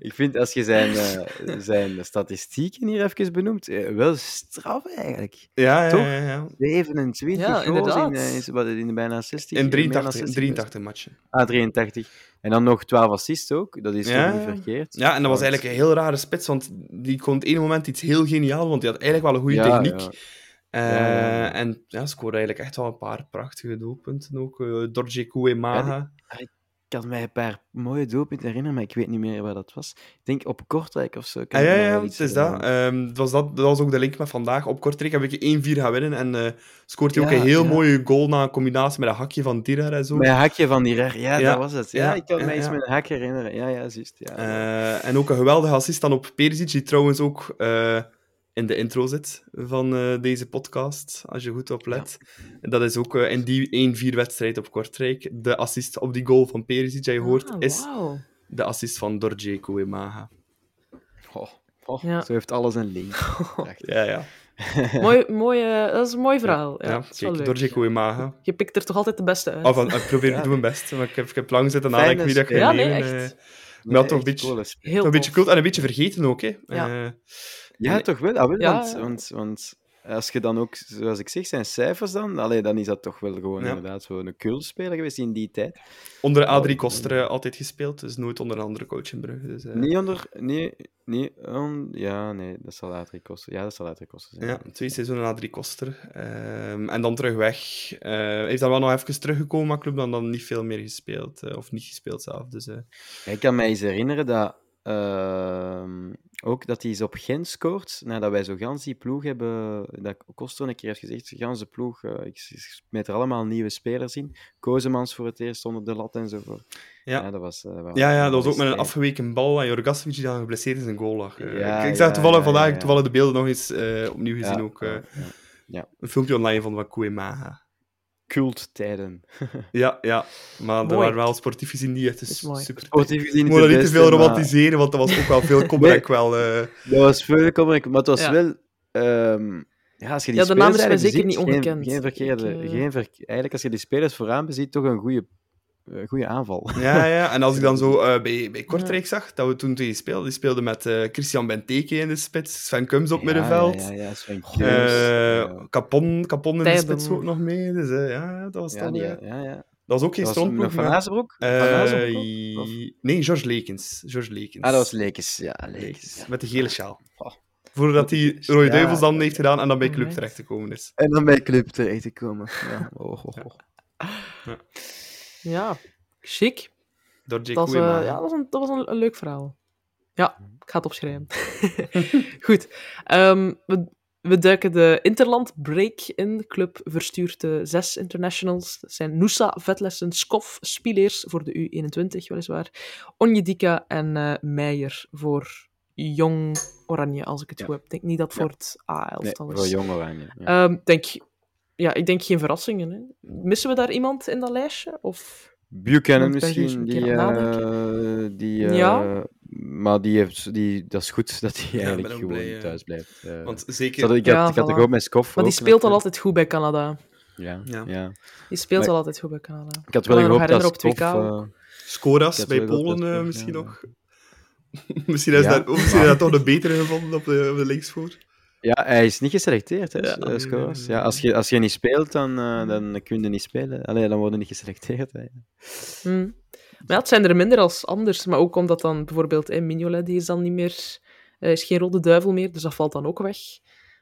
Speaker 2: ik vind als je zijn, eh, zijn statistieken hier even benoemt, eh, wel straf eigenlijk.
Speaker 5: ja, ja,
Speaker 2: Toch?
Speaker 5: ja, ja.
Speaker 2: 27
Speaker 1: Ja,
Speaker 2: goals in, eh, is, wat, in de bijna 60.
Speaker 5: In
Speaker 2: eh, meer dan
Speaker 5: 83,
Speaker 2: 60
Speaker 5: 83 matchen.
Speaker 2: Ah, 83. En dan nog 12 assists ook. Dat is
Speaker 5: Ja,
Speaker 2: niet verkeerd.
Speaker 5: Ja, en dat was eigenlijk een heel rare spits, want die kon het ene moment iets heel geniaal, want die had eigenlijk wel een goede
Speaker 2: Ja,
Speaker 5: techniek.
Speaker 2: ja.
Speaker 5: Eh,
Speaker 2: Ja, ja.
Speaker 5: En ja, scoorde eigenlijk echt wel een paar prachtige doelpunten ook. Uh, Dorje Kouemaga.
Speaker 2: Ik kan mij een paar mooie doelpunten herinneren, maar ik weet niet meer waar dat was. Ik denk op Kortrijk of zo. kan
Speaker 5: Ah, ja, ja, het is dat. Ehm, dat, was dat. Dat was ook de link met vandaag. Op Kortrijk heb ik 1-4 gaan winnen en eh, scoort hij ook een heel
Speaker 2: ja.
Speaker 5: mooie goal na een combinatie met een hakje van Dirar en zo.
Speaker 2: Met een hakje van die rare. Ja,
Speaker 5: Ja,
Speaker 2: dat was het. Ja, ik kan mij iets
Speaker 5: ja.
Speaker 2: met een hak herinneren. Ja, ja, juist. Ja.
Speaker 5: Eh, en ook een geweldige assist dan op Perisic, die trouwens ook eh, in de intro zit van eh, deze podcast, als je goed oplet. En Dat is ook eh, in die 1-4-wedstrijd op Kortrijk. De assist op die goal van Perisic, die je hoort,
Speaker 1: Ah,
Speaker 5: is de assist van Dorje Kouemaga.
Speaker 2: Oh, oh,
Speaker 1: Ja.
Speaker 2: Zo heeft alles een link.
Speaker 5: Ja, ja.
Speaker 1: mooi, mooi, eh, dat is een mooi verhaal. Ja,
Speaker 5: ja, kijk. Dorje Kouemaga.
Speaker 1: Je pikt er toch altijd de beste uit.
Speaker 5: Of, eh, ik probeer
Speaker 2: Ja.
Speaker 5: te doen mijn best, maar ik heb, ik heb lang zitten nadenken wie dat gaat
Speaker 1: ja, nee, echt.
Speaker 5: eh. Maar toch een beetje-.
Speaker 1: Heel
Speaker 5: een beetje cool en een beetje vergeten ook, hè.
Speaker 1: Ja.
Speaker 5: Eh,
Speaker 2: Ja,
Speaker 5: Nee.
Speaker 2: toch wel. Ah, wel
Speaker 1: Ja,
Speaker 2: want,
Speaker 1: ja.
Speaker 2: Want, want als je dan ook, zoals ik zeg, zijn cijfers dan, allee, dan is dat toch wel gewoon
Speaker 5: Ja.
Speaker 2: inderdaad zo'n cultspeler geweest in die tijd.
Speaker 5: onder Adrie Koster eh, altijd gespeeld, dus nooit onder een andere coach in Brugge. Dus, eh,
Speaker 2: Niet onder... Nee, nee, on- ja, nee, dat zal Adrie kosten. Ja, dat zal Adrie kosten zijn.
Speaker 5: Ja, twee seizoenen na drie Koster. Ehm, en dan terug weg. Eh, Hij is dan wel nog even teruggekomen, maar club dan, dan niet veel meer gespeeld. eh, of niet gespeeld zelf. Dus, eh,
Speaker 2: Ik kan me eens herinneren dat... ook dat hij eens op Gent scoort, nadat wij zo gans die ploeg hebben... Dat Koster een keer heeft gezegd, gans de ploeg, eh, ik smet er allemaal nieuwe spelers in. Kozemans voor het eerst onder de lat enzovoort.
Speaker 5: Ja.
Speaker 2: dat was... eh, wel-
Speaker 5: ja, ja, dat was ook
Speaker 2: is
Speaker 5: met een afgeweken bal en Jorgasevic die dan geblesseerd in zijn goal lag. Eh,
Speaker 2: Ja,
Speaker 5: ik ik zag
Speaker 2: ja,
Speaker 5: toevallig
Speaker 2: ja,
Speaker 5: vandaag
Speaker 2: ja, ja.
Speaker 5: toevallig de beelden nog eens eh, opnieuw gezien.
Speaker 2: Ja,
Speaker 5: ook, eh,
Speaker 2: ja, ja.
Speaker 5: Een filmpje online van wat Kouemaga.
Speaker 2: Culttijden.
Speaker 5: Ja, ja, maar er
Speaker 1: Mooi.
Speaker 5: waren wel sportief gezien die echt super...
Speaker 2: Sportief gezien
Speaker 5: Ik
Speaker 2: niet
Speaker 5: moet
Speaker 2: de
Speaker 5: dat niet te veel
Speaker 2: maar-
Speaker 5: romantiseren, want dat was ook wel veel kommer
Speaker 2: Nee.
Speaker 5: wel... eh,
Speaker 2: Dat was veel kommer, maar het was
Speaker 1: Ja.
Speaker 2: wel... ehm, ja, als je die
Speaker 1: Ja, de mij
Speaker 2: eigenlijk
Speaker 1: zeker
Speaker 2: beziet,
Speaker 1: niet
Speaker 2: geen-
Speaker 1: ongekend.
Speaker 2: Geen, verkeerde,
Speaker 1: Ik, eh,
Speaker 2: geen ver- eigenlijk, als je die spelers vooraan beziet, toch een goede, goede aanval.
Speaker 5: Ja, ja, en als ik dan zo eh, bij, bij Kortrijk zag, dat we toen tegen speelden, die speelde met eh, Christian Benteke in de spits, Sven Kums op middenveld,
Speaker 2: Ja, ja, ja, Sven
Speaker 5: eh,
Speaker 2: Kums,
Speaker 5: Capon, Capon in de spits ook nog mee, dus eh, ja, dat was
Speaker 2: ja,
Speaker 5: dan...
Speaker 2: die-
Speaker 5: eh,
Speaker 2: ja, ja.
Speaker 5: dat was ook geen strontploeg,
Speaker 2: Van
Speaker 5: maar-
Speaker 2: Azenbroek? Van
Speaker 5: Eh,
Speaker 2: Azenbroek ook? Of-
Speaker 5: nee, George Lekens. George Lekens.
Speaker 2: Ah, dat was Lekes. Ja.
Speaker 5: Lekens, Met de gele sjaal.
Speaker 2: Oh.
Speaker 5: Voordat hij Rode
Speaker 2: Ja.
Speaker 5: Duivels dan heeft gedaan en dan bij club
Speaker 1: Alright.
Speaker 5: terechtgekomen is.
Speaker 2: En dan bij Club terecht te komen. Ja. Oh, oh, oh.
Speaker 1: Ja, chic.
Speaker 5: Door Jake
Speaker 1: Dat was, eh, ja, dat was, een, dat was een, een leuk verhaal. Ja, ik ga het opschrijven. Goed. Ehm, we we duiken de Interland Break in. De club verstuurt de zes internationals. Dat zijn Noosa, Vetlessen, Skof, Spileers voor de U21 weliswaar, Onjedika en eh, Meijer voor Jong Oranje, als ik het
Speaker 2: Ja.
Speaker 1: goed heb. Ik denk niet dat
Speaker 2: Ja.
Speaker 1: voor het
Speaker 2: Nee,
Speaker 1: A-elftal
Speaker 2: voor
Speaker 1: is.
Speaker 2: Jong Oranje. Ja.
Speaker 1: Ehm, denk, ja, ik denk geen verrassingen. Hè. Missen we daar iemand in dat lijstje? Of...
Speaker 2: Buchanan misschien, die, eh, die, eh,
Speaker 1: Ja.
Speaker 2: maar die heeft, die, dat is goed dat hij eigenlijk gewoon
Speaker 5: blij, ja.
Speaker 2: thuis blijft. eh.
Speaker 5: Want zeker...
Speaker 2: Dat- ik had,
Speaker 1: Ja,
Speaker 2: ik had
Speaker 1: voilà.
Speaker 2: ook met Skoff
Speaker 1: Maar die speelt al altijd goed bij Canada.
Speaker 2: Ja,
Speaker 5: Ja.
Speaker 1: Die speelt
Speaker 2: Maar-
Speaker 1: al altijd goed bij Canada.
Speaker 2: Ik had wel gehoopt dat
Speaker 1: op
Speaker 2: Skoff...
Speaker 1: 2K ook.
Speaker 2: eh,
Speaker 5: Scoras bij Polen eh, misschien
Speaker 2: ja,
Speaker 5: nog. misschien is
Speaker 2: Ja,
Speaker 5: dat, misschien is dat toch de betere gevonden op de, op de linksvoor.
Speaker 2: Ja, hij is niet geselecteerd, hè,
Speaker 1: Ja.
Speaker 2: eh. Ja, als, je, als je niet speelt, dan, eh, dan kun je niet spelen. Allee, dan worden niet geselecteerd. Hè.
Speaker 1: Hmm. Maar ja, het zijn er minder als anders. Maar ook omdat dan bijvoorbeeld eh, Mignolet, die is dan niet meer... eh, is geen rode duivel meer, dus dat valt dan ook weg.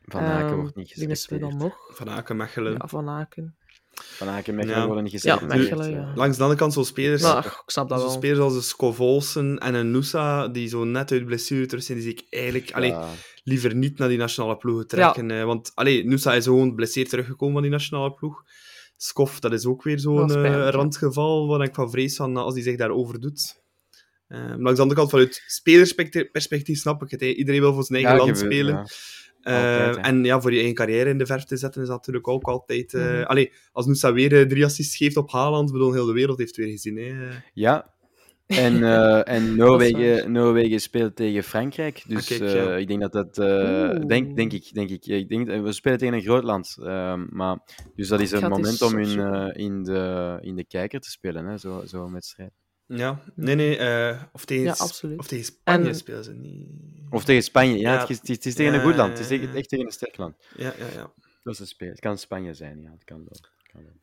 Speaker 2: Van Aken
Speaker 1: Ehm,
Speaker 2: wordt niet
Speaker 1: Wie missen we
Speaker 2: geselecteerd.
Speaker 1: dan nog?
Speaker 5: Van Aken, Mechelen.
Speaker 1: Ja, Van Aken.
Speaker 2: Van Aken en Mechelen
Speaker 5: Ja.
Speaker 2: worden niet
Speaker 1: Ja,
Speaker 2: geselecteerd.
Speaker 1: Mechelen,
Speaker 2: eh.
Speaker 1: ja.
Speaker 5: Langs de andere kant, zo'n spelers,
Speaker 1: ach, ik snap dat wel.
Speaker 5: spelers als een Scovolsen en een Noosa, die zo net uit blessure terug zijn, die zie ik eigenlijk allee,
Speaker 2: Ja.
Speaker 5: Liever niet naar die nationale ploegen trekken. eh, want allee, Noosa is gewoon blesseerd teruggekomen van die nationale ploeg. Skof, dat is ook weer zo'n eh, randgeval waar ik van vrees van als hij zich daarover doet. Eh, maar langs de andere kant, vanuit spelersperspectief snap ik het. hè. Iedereen wil voor zijn eigen
Speaker 2: Ja,
Speaker 5: land
Speaker 2: gebeurt,
Speaker 5: spelen.
Speaker 2: ja.
Speaker 5: Eh,
Speaker 2: Altijd, hè.
Speaker 5: en ja, voor je eigen carrière in de verf te zetten is dat natuurlijk ook altijd... eh
Speaker 1: Mhm.
Speaker 5: allee, als Noosa weer eh, drie assists geeft op Haaland, bedoel, heel de wereld heeft weer gezien. Hè.
Speaker 2: Ja. En, eh, en Noorwegen, Noorwegen speelt tegen Frankrijk. Dus
Speaker 5: Ah, kijk,
Speaker 2: eh, ik denk dat dat. eh, denk, denk ik. Denk ik. ik denk, we spelen tegen een groot land. ehm, maar, dus dat is een
Speaker 1: het
Speaker 2: moment om eh, in, de, in de kijker te spelen. Hè, zo, zo'n wedstrijd.
Speaker 5: Ja, nee, nee. eh, of, tegen,
Speaker 1: Ja,
Speaker 5: of tegen Spanje
Speaker 1: En-
Speaker 5: spelen ze niet.
Speaker 2: Of tegen Spanje. Ja,
Speaker 5: Ja,
Speaker 2: het, is, het tegen een goed land. Het is echt tegen een sterk land.
Speaker 5: Ja, ja, ja.
Speaker 2: Dat is een speel. Het kan Spanje zijn, ja. Het kan wel.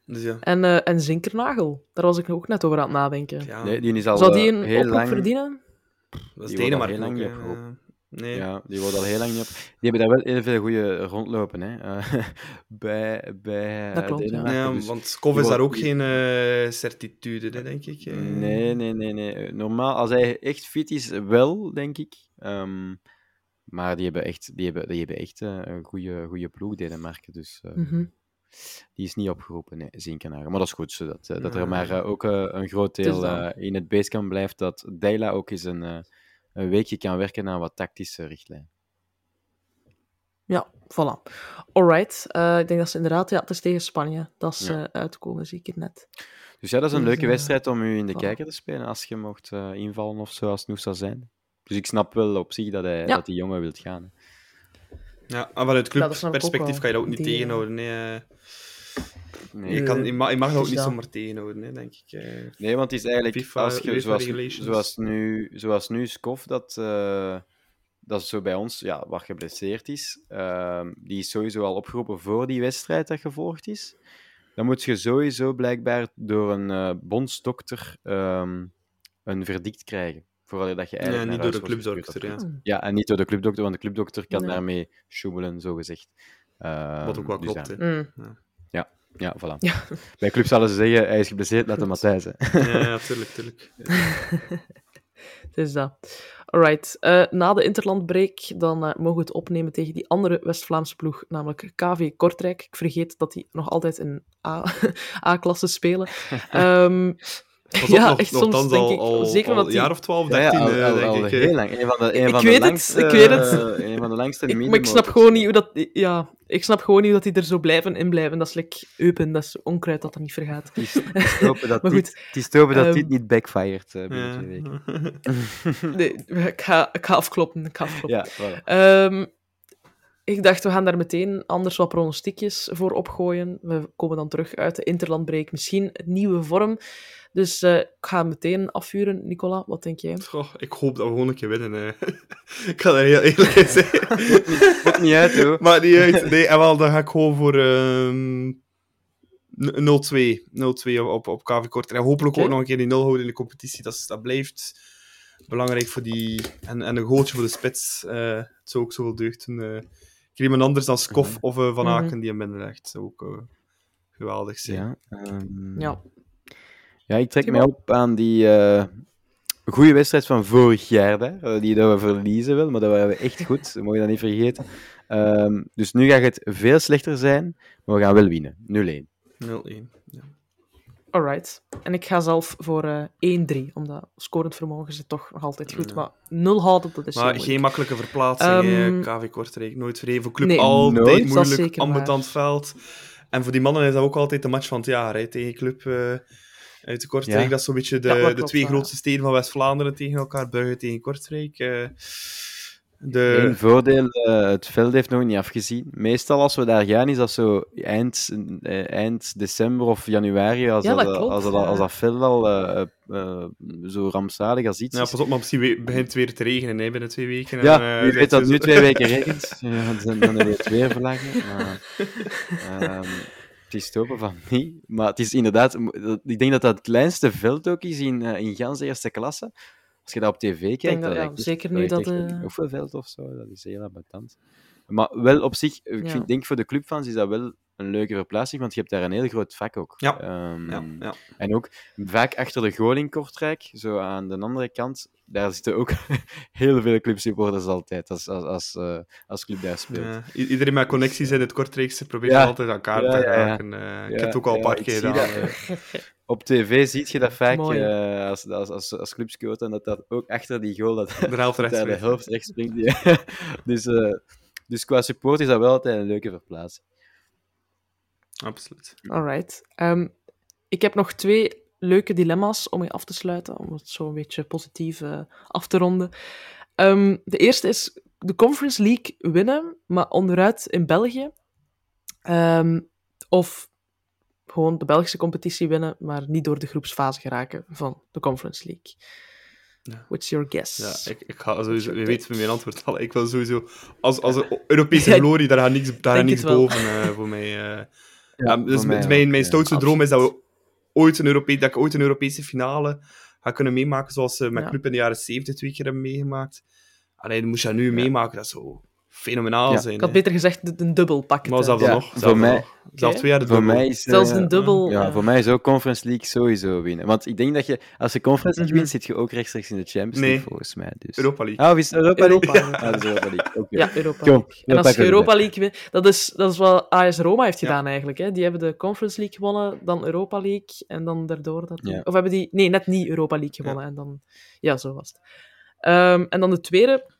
Speaker 5: Dus ja.
Speaker 1: En, eh, en Zinkernagel, daar was ik ook net over aan het nadenken.
Speaker 5: ja
Speaker 2: Nee, die is al
Speaker 1: Zou die
Speaker 2: eh,
Speaker 1: een
Speaker 2: heel lang.
Speaker 1: verdienen?
Speaker 5: dat is
Speaker 2: die wordt al
Speaker 5: Denemarken
Speaker 2: heel lang
Speaker 5: ook. Nee.
Speaker 2: Ja, die wordt al heel lang niet op. Die hebben daar wel heel veel goede rondlopen, hè. eh, bij bij
Speaker 1: Dat klopt.
Speaker 2: Denemarken.
Speaker 5: Ja,
Speaker 2: dus-
Speaker 5: want
Speaker 2: die
Speaker 5: is daar ook geen eh, certitude, hè, denk ik.
Speaker 2: Nee, nee, nee, nee. Normaal, als hij echt fit is, wel, denk ik. Ehm, maar die hebben echt, die hebben, die hebben echt een goede, goede ploeg, Denemarken. Dus eh,
Speaker 1: Mhm.
Speaker 2: Die is niet opgeroepen, nee, Zinkenaar. Maar dat is goed, zodat dat, dat er maar eh, ook eh, een groot deel eh, in het basecamp blijft. Dat Deila ook eens een, eh, een weekje kan werken aan wat tactische richtlijnen.
Speaker 1: Ja, voilà. Alright. Eh, ik denk dat ze inderdaad... Ja, het is tegen Spanje. Dat is
Speaker 2: Ja.
Speaker 1: eh, uitkomen, zie ik het net.
Speaker 2: Dus ja, dat is een
Speaker 1: Dus,
Speaker 2: leuke
Speaker 1: eh,
Speaker 2: wedstrijd om u in de
Speaker 1: voilà.
Speaker 2: kijker te spelen als je mocht eh, invallen of zo, als het nu zou zijn. Dus ik snap wel op zich dat, hij,
Speaker 1: Ja.
Speaker 2: dat die jongen wilt gaan. hè.
Speaker 5: Ja, en vanuit clubperspectief kan je dat ook niet
Speaker 1: eh,
Speaker 5: tegenhouden. Nee, eh.
Speaker 2: Nee.
Speaker 5: je, kan, je, mag, je mag dat ook
Speaker 1: dus
Speaker 5: niet zomaar tegenhouden, hè, denk ik. eh.
Speaker 2: Nee, want het is eigenlijk
Speaker 5: FIFA,
Speaker 2: als je, zoals, zoals, nu, zoals nu Skof, dat, eh, dat is zo bij ons, ja, wat geblesseerd is, ehm, die is sowieso al opgeroepen voor die wedstrijd dat gevolgd is. Dan moet je sowieso blijkbaar door een bondsdokter ehm, een verdict krijgen. Voordat dat je
Speaker 5: Ja,
Speaker 2: eigenlijk
Speaker 5: niet
Speaker 2: naar
Speaker 5: door de clubdokter, ja.
Speaker 2: Ja, en niet door de clubdokter, want de clubdokter kan
Speaker 1: Nee.
Speaker 2: daarmee sjoebelen, zogezegd. Ehm,
Speaker 5: Wat ook wel
Speaker 2: dus
Speaker 5: klopt,
Speaker 2: ja.
Speaker 5: hè.
Speaker 1: Mm.
Speaker 2: Ja, voilà.
Speaker 1: Ja.
Speaker 2: Bij club zouden ze zeggen, hij is geblesseerd, laat hem Matthijs. hè.
Speaker 5: Ja, ja, tuurlijk, tuurlijk.
Speaker 1: Het is dat. Alright. eh, na de interlandbreak dan eh, mogen we het opnemen tegen die andere West-Vlaamse ploeg, namelijk KV Kortrijk. Ik vergeet dat die nog altijd in A- A-klasse spelen. Ehm,
Speaker 5: Dat was
Speaker 1: Ja,
Speaker 5: nog,
Speaker 1: echt soms denk
Speaker 5: al,
Speaker 1: ik,
Speaker 5: al,
Speaker 1: zeker
Speaker 5: al
Speaker 1: omdat
Speaker 5: een jaar of 12,
Speaker 2: Ja, ja,
Speaker 5: 13,
Speaker 2: al,
Speaker 5: eh,
Speaker 2: al,
Speaker 5: denk
Speaker 2: al
Speaker 5: ik.
Speaker 2: heel lang. Een van de, een
Speaker 1: Ik
Speaker 2: van
Speaker 1: weet
Speaker 2: de
Speaker 1: het,
Speaker 2: langste,
Speaker 1: ik weet het.
Speaker 2: eh, Een van de langste
Speaker 1: ik, maar ik snap gewoon niet hoe dat... Ja, ik snap gewoon niet hoe dat die er zo blijven in blijven. Dat is like eupen, dat is onkruid dat er niet vergaat.
Speaker 2: Het is, het is te hopen dat,
Speaker 1: Maar
Speaker 2: dit,
Speaker 1: goed,
Speaker 2: het is te hopen dat
Speaker 1: ehm,
Speaker 2: dit niet backfired eh, binnen twee weken.
Speaker 5: Ja.
Speaker 1: Nee, ik ga, ik ga afkloppen. Ik ga afkloppen.
Speaker 2: Ja, voilà.
Speaker 1: Ehm, ik dacht, we gaan daar meteen anders wat pronostiekjes voor opgooien. We komen dan terug uit de interlandbreak. Misschien een nieuwe vorm. Dus eh, ik ga meteen afvuren. Nicola, wat denk jij?
Speaker 5: Goh, ik hoop dat we gewoon een keer winnen. hè. ik ga daar heel eerlijk in zijn.
Speaker 2: Maakt niet uit, hoor.
Speaker 5: maar niet uit. Nee, en wel, dan ga ik gewoon voor ehm, n- 0-2. 0-2 op, op KV Kortrijk. En hopelijk ook nog een keer die 0 houden in de competitie. Dat, dat blijft belangrijk voor die... En, en een goaltje voor de spits. eh, het zou ook zoveel deugd doen. eh. Ik iemand anders dan Skoff
Speaker 2: Mhm.
Speaker 5: of eh, Van
Speaker 1: Mhm.
Speaker 5: Aken die hem binnen legt. zou ook eh, geweldig zijn.
Speaker 2: Ja, ehm,
Speaker 1: Ja.
Speaker 2: ja, ik trek mij op aan die, eh, goede wedstrijd van vorig jaar, eh, die dat we verliezen wel, maar dat waren we echt goed. Dat mogen je dat niet vergeten. Ehm, dus nu gaat het veel slechter zijn, maar we gaan wel winnen. 0-1.
Speaker 5: 0-1. Ja.
Speaker 1: Alright. En ik ga zelf voor eh 1-3, omdat scorend vermogen is toch nog altijd goed. Maar 0 houden, dat is
Speaker 5: Maar geen
Speaker 1: moeilijk.
Speaker 5: makkelijke verplaatsing.
Speaker 1: Ehm,
Speaker 5: hè. KV Kortrijk, nooit verheven. Club
Speaker 1: nee,
Speaker 5: altijd
Speaker 2: nooit,
Speaker 5: moeilijk,
Speaker 1: zeker
Speaker 5: ambetant veld. En voor die mannen is dat ook altijd de match van het jaar. Hè, tegen Club eh, uit de Kortrijk.
Speaker 2: Ja.
Speaker 5: Dat is zo'n beetje de,
Speaker 1: Ja,
Speaker 5: de twee
Speaker 1: ja.
Speaker 5: grootste steden van West-Vlaanderen tegen elkaar. Brugge tegen Kortrijk. eh. De...
Speaker 2: Eén voordeel, eh, het veld heeft nog niet afgezien. Meestal als we daar gaan, is dat zo eind, eh, eind december of januari, als,
Speaker 1: Ja,
Speaker 2: dat,
Speaker 1: dat klopt,
Speaker 2: als, dat,
Speaker 1: ja.
Speaker 2: als dat veld al eh, zo rampzalig als iets
Speaker 5: Ja, pas op, maar misschien begint het weer te regenen hè, binnen twee weken.
Speaker 2: Ja,
Speaker 5: en, eh,
Speaker 2: wie weet dat
Speaker 5: ze
Speaker 2: nu twee weken regent. Ja, dan, dan hebben we het weer verlagen. Ehm, het is hopen van niet. Maar het is inderdaad... Ik denk dat dat het kleinste veld ook is in, in gans eerste klasse. Als je dat op tv kijkt...
Speaker 1: denk dat-
Speaker 2: dat
Speaker 1: ja,
Speaker 2: lijkt echt-
Speaker 1: zeker
Speaker 2: dat
Speaker 1: nu dat,
Speaker 2: oefenveld of zo. Dat is heel ambetant. Maar wel op zich, ik
Speaker 1: Ja.
Speaker 2: vind, denk voor de clubfans is dat wel een leuke verplaatsing, want je hebt daar een heel groot vak ook.
Speaker 5: Ja.
Speaker 2: Ehm,
Speaker 5: Ja, ja.
Speaker 2: En ook vaak achter de goal in Kortrijk, zo aan de andere kant, daar zitten ook heel veel clubsupporters altijd, als, als, als, eh, als club daar speelt.
Speaker 5: Ja, iedereen met connecties in het Kortrijkse probeert
Speaker 2: Ja.
Speaker 5: altijd aan elkaar
Speaker 2: Ja,
Speaker 5: te
Speaker 2: ja, ja.
Speaker 5: raken. eh. ik heb het ook al een paar keer gedaan. eh.
Speaker 2: Op tv zie je dat vaak eh, als, als, als, als clubscout, en dat dat ook achter die goal, dat,
Speaker 5: De helft rechts.
Speaker 2: de helft rechts springt. Ja. dus, eh, dus qua support is dat wel altijd een leuke verplaatsing.
Speaker 5: Absoluut.
Speaker 1: Alright. Ehm, ik heb nog twee leuke dilemma's om mee af te sluiten, om het zo een beetje positief eh, af te ronden. Ehm, de eerste is de Conference League winnen, maar onderuit in België. Ehm, of gewoon de Belgische competitie winnen, maar niet door de groepsfase geraken van de Conference League.
Speaker 5: Ja.
Speaker 1: What's your guess?
Speaker 5: Ja, ik, ik ga sowieso, je weet mijn antwoord al. Ik wil sowieso, als, als een Europese
Speaker 1: Ja,
Speaker 5: glorie, daar gaat niks, daar gaat niks boven eh, voor mij. eh. Ja, dus
Speaker 2: voor mij
Speaker 5: mijn,
Speaker 2: ook,
Speaker 5: mijn
Speaker 2: ja,
Speaker 5: stoutste droom is dat, we ooit een Europe dat ik ooit een Europese finale ga kunnen meemaken, zoals ze met
Speaker 1: Ja.
Speaker 5: Club in de jaren 70 twee keer hebben meegemaakt. Alleen, moest je dat nu meemaken, dat zou fenomenaal
Speaker 2: Ja.
Speaker 5: zijn.
Speaker 1: Ik had beter gezegd een dubbel pakken.
Speaker 5: Maar zelfs
Speaker 2: Ja,
Speaker 5: nog.
Speaker 2: voor
Speaker 5: Zelfs
Speaker 2: mij-.
Speaker 5: Zelfs twee jaar de
Speaker 2: Voor
Speaker 5: dubbel.
Speaker 2: mij is,
Speaker 1: Zelfs
Speaker 2: eh,
Speaker 1: een dubbel.
Speaker 2: Ja,
Speaker 1: eh,
Speaker 2: voor mij is ook Conference League sowieso winnen. Want ik denk dat je, als je Conference League
Speaker 1: Mhm.
Speaker 2: wint, zit je ook rechtstreeks in de Champions
Speaker 5: Nee.
Speaker 2: League, volgens mij. Dus.
Speaker 5: Europa League.
Speaker 2: Ah, of is het Europa
Speaker 1: Europa,
Speaker 2: League?
Speaker 1: ja.
Speaker 2: Ah, dat is Europa League. Oké.
Speaker 1: Ja, Europa
Speaker 2: Kom,
Speaker 1: League.
Speaker 2: we
Speaker 1: En als je Europa. League wint, dat is, dat is wat AS Roma heeft
Speaker 5: Ja.
Speaker 1: gedaan eigenlijk. Hè. Die hebben de Conference League gewonnen, dan Europa League en dan daardoor dat.
Speaker 2: Ja.
Speaker 1: Of hebben die, nee, net niet Europa League gewonnen en dan, ja, zo was het. Ehm, en dan de tweede,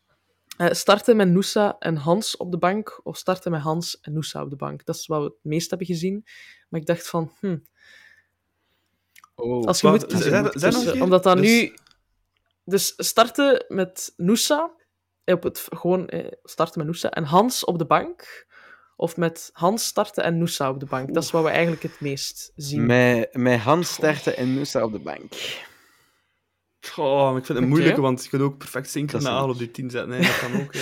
Speaker 1: eh, starten met Noosa en Hans op de bank, of starten met Hans en Noosa op de bank. Dat is wat we het meest hebben gezien. Maar ik dacht van, hm,
Speaker 2: Oh,
Speaker 1: als je moet
Speaker 5: z-
Speaker 1: kiezen,
Speaker 5: zeg-
Speaker 1: moet
Speaker 5: zeg nog
Speaker 1: tussen-
Speaker 5: een keer?
Speaker 1: omdat dat
Speaker 5: Dus-
Speaker 1: nu... Dus starten met Noosa, eh, op het, gewoon eh, starten met Noosa, en Hans op de bank, of met Hans starten en Noosa op de bank. Dat is wat we eigenlijk het meest zien.
Speaker 2: Met, met Hans starten en Nusa op de bank.
Speaker 5: Oh, maar ik vind het moeilijk, want je kunt ook perfect
Speaker 2: niet.
Speaker 5: op die 10 zetten. hè. Dat kan ook. eh.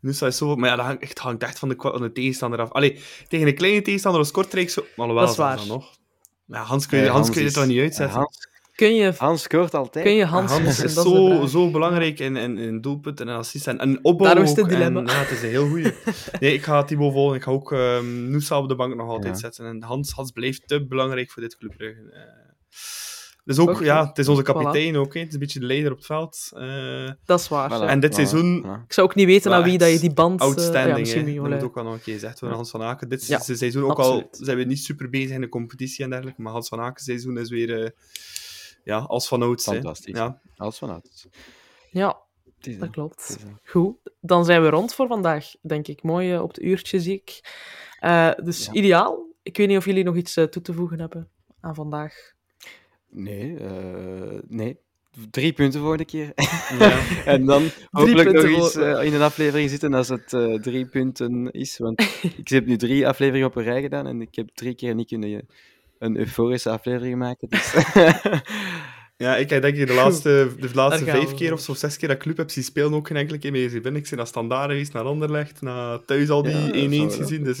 Speaker 5: Nu sta je zo... Maar ja, dat hangt echt, hangt echt van de, van de tegenstander af. Allee, tegen een kleine tegenstander als Kortrijk zo... Maar alhoewel,
Speaker 1: Dat is waar.
Speaker 5: dan nog. Maar ja, Hans kun je,
Speaker 2: Eh,
Speaker 5: Hans kun je
Speaker 2: is-
Speaker 5: dit toch niet uitzetten?
Speaker 2: Hans,
Speaker 1: Kun je,
Speaker 2: Hans scoort altijd.
Speaker 1: kun je Hans,
Speaker 5: is
Speaker 1: Dat is de
Speaker 5: zo, zo belangrijk in, in, in doelpunten en assists en, en opbouw
Speaker 1: Daarom is het dilemma.
Speaker 5: En, ja, het is een heel goeie. Nee, ik ga Thibaut volgen. Ik ga ook um, Noosa op de bank nog altijd
Speaker 2: Ja.
Speaker 5: zetten. En Hans, Hans blijft te belangrijk voor dit Club Brugge. Dus ook, ja, het is onze
Speaker 1: Voilà.
Speaker 5: kapitein ook. hè. Het is een beetje de leider op het veld. Eh,
Speaker 1: Dat is waar.
Speaker 2: Voilà,
Speaker 1: ja.
Speaker 5: En dit
Speaker 2: voilà,
Speaker 5: seizoen-
Speaker 2: voilà.
Speaker 1: Ik zou ook niet weten aan wie dat je die band... eh, ja,
Speaker 5: outstanding, hè. Dat
Speaker 1: wel,
Speaker 5: moet
Speaker 1: hè.
Speaker 5: ook wel nog een keer gezegd worden. Hans van Aken. Dit
Speaker 1: Ja,
Speaker 5: se- seizoen ook
Speaker 1: absoluut.
Speaker 5: al zijn we niet super bezig in de competitie en dergelijke. Maar Hans van Aken seizoen is weer... eh, ja, als van ouds. hè.
Speaker 2: Fantastisch.
Speaker 5: Ja.
Speaker 2: Alles vanuit.
Speaker 1: Ja,
Speaker 2: Het is
Speaker 1: dat klopt.
Speaker 2: het
Speaker 1: Goed, dan zijn we rond voor vandaag, denk ik. Mooi op het uurtje, zie ik. Eh, dus
Speaker 2: Ja.
Speaker 1: ideaal. Ik weet niet of jullie nog iets toe te voegen hebben aan vandaag.
Speaker 2: Nee, eh, nee. Drie punten voor de keer.
Speaker 5: Ja.
Speaker 2: en dan hopelijk nog
Speaker 1: punten
Speaker 2: eens eh, in een aflevering zitten als het eh, drie punten is. Want ik heb nu drie afleveringen op een rij gedaan en ik heb drie keer niet kunnen een euforische aflevering maken. Dus
Speaker 5: Ja, ik denk ik de laatste, de laatste vijf
Speaker 1: we.
Speaker 5: keer of zo zes keer dat club heb zien spelen ook geen enkele keer mee. Ben ik ben naar Standaard geweest, naar Anderlecht, naar thuis al die
Speaker 2: Ja,
Speaker 5: 1-1
Speaker 2: zo,
Speaker 5: gezien. Dus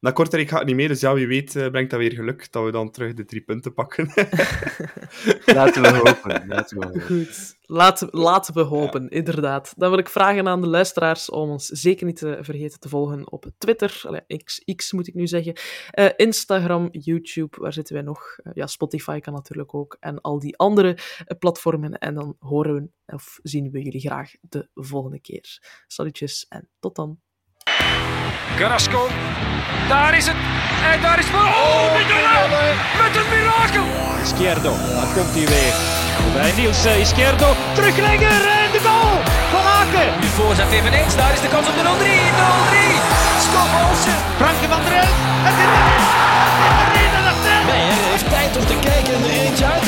Speaker 5: eh, Na Kortrijk gaat het niet meer, dus ja, wie weet uh, brengt dat weer geluk dat we dan terug de drie punten pakken.
Speaker 2: laten we hopen. Laten we hopen.
Speaker 1: Goed, laten, laten we hopen, inderdaad. Dan wil ik vragen aan de luisteraars om ons zeker niet te vergeten te volgen op Twitter, Allee, X, X moet ik nu zeggen, uh, Instagram, YouTube, waar zitten wij nog? Uh, ja, Spotify kan natuurlijk ook, en al die andere platformen. En dan horen we of zien we jullie graag de volgende keer. Salutjes en tot dan.
Speaker 6: Carrasco. Daar is het. En daar is voor. Oh, oh Mignolet! Met een mirakel!
Speaker 4: Oh, Izquierdo, daar komt hij weer. Bij Niels Izquierdo. Teruglegger en de goal van Aken.
Speaker 3: Nu voorzet eveneens. Daar is de kans op de 0-3. 0-3. Scott Olsen.
Speaker 4: Frankie van der Elf. Het is er Het is erin. Nee,
Speaker 3: hij heeft tijd om te kijken en er eentje uit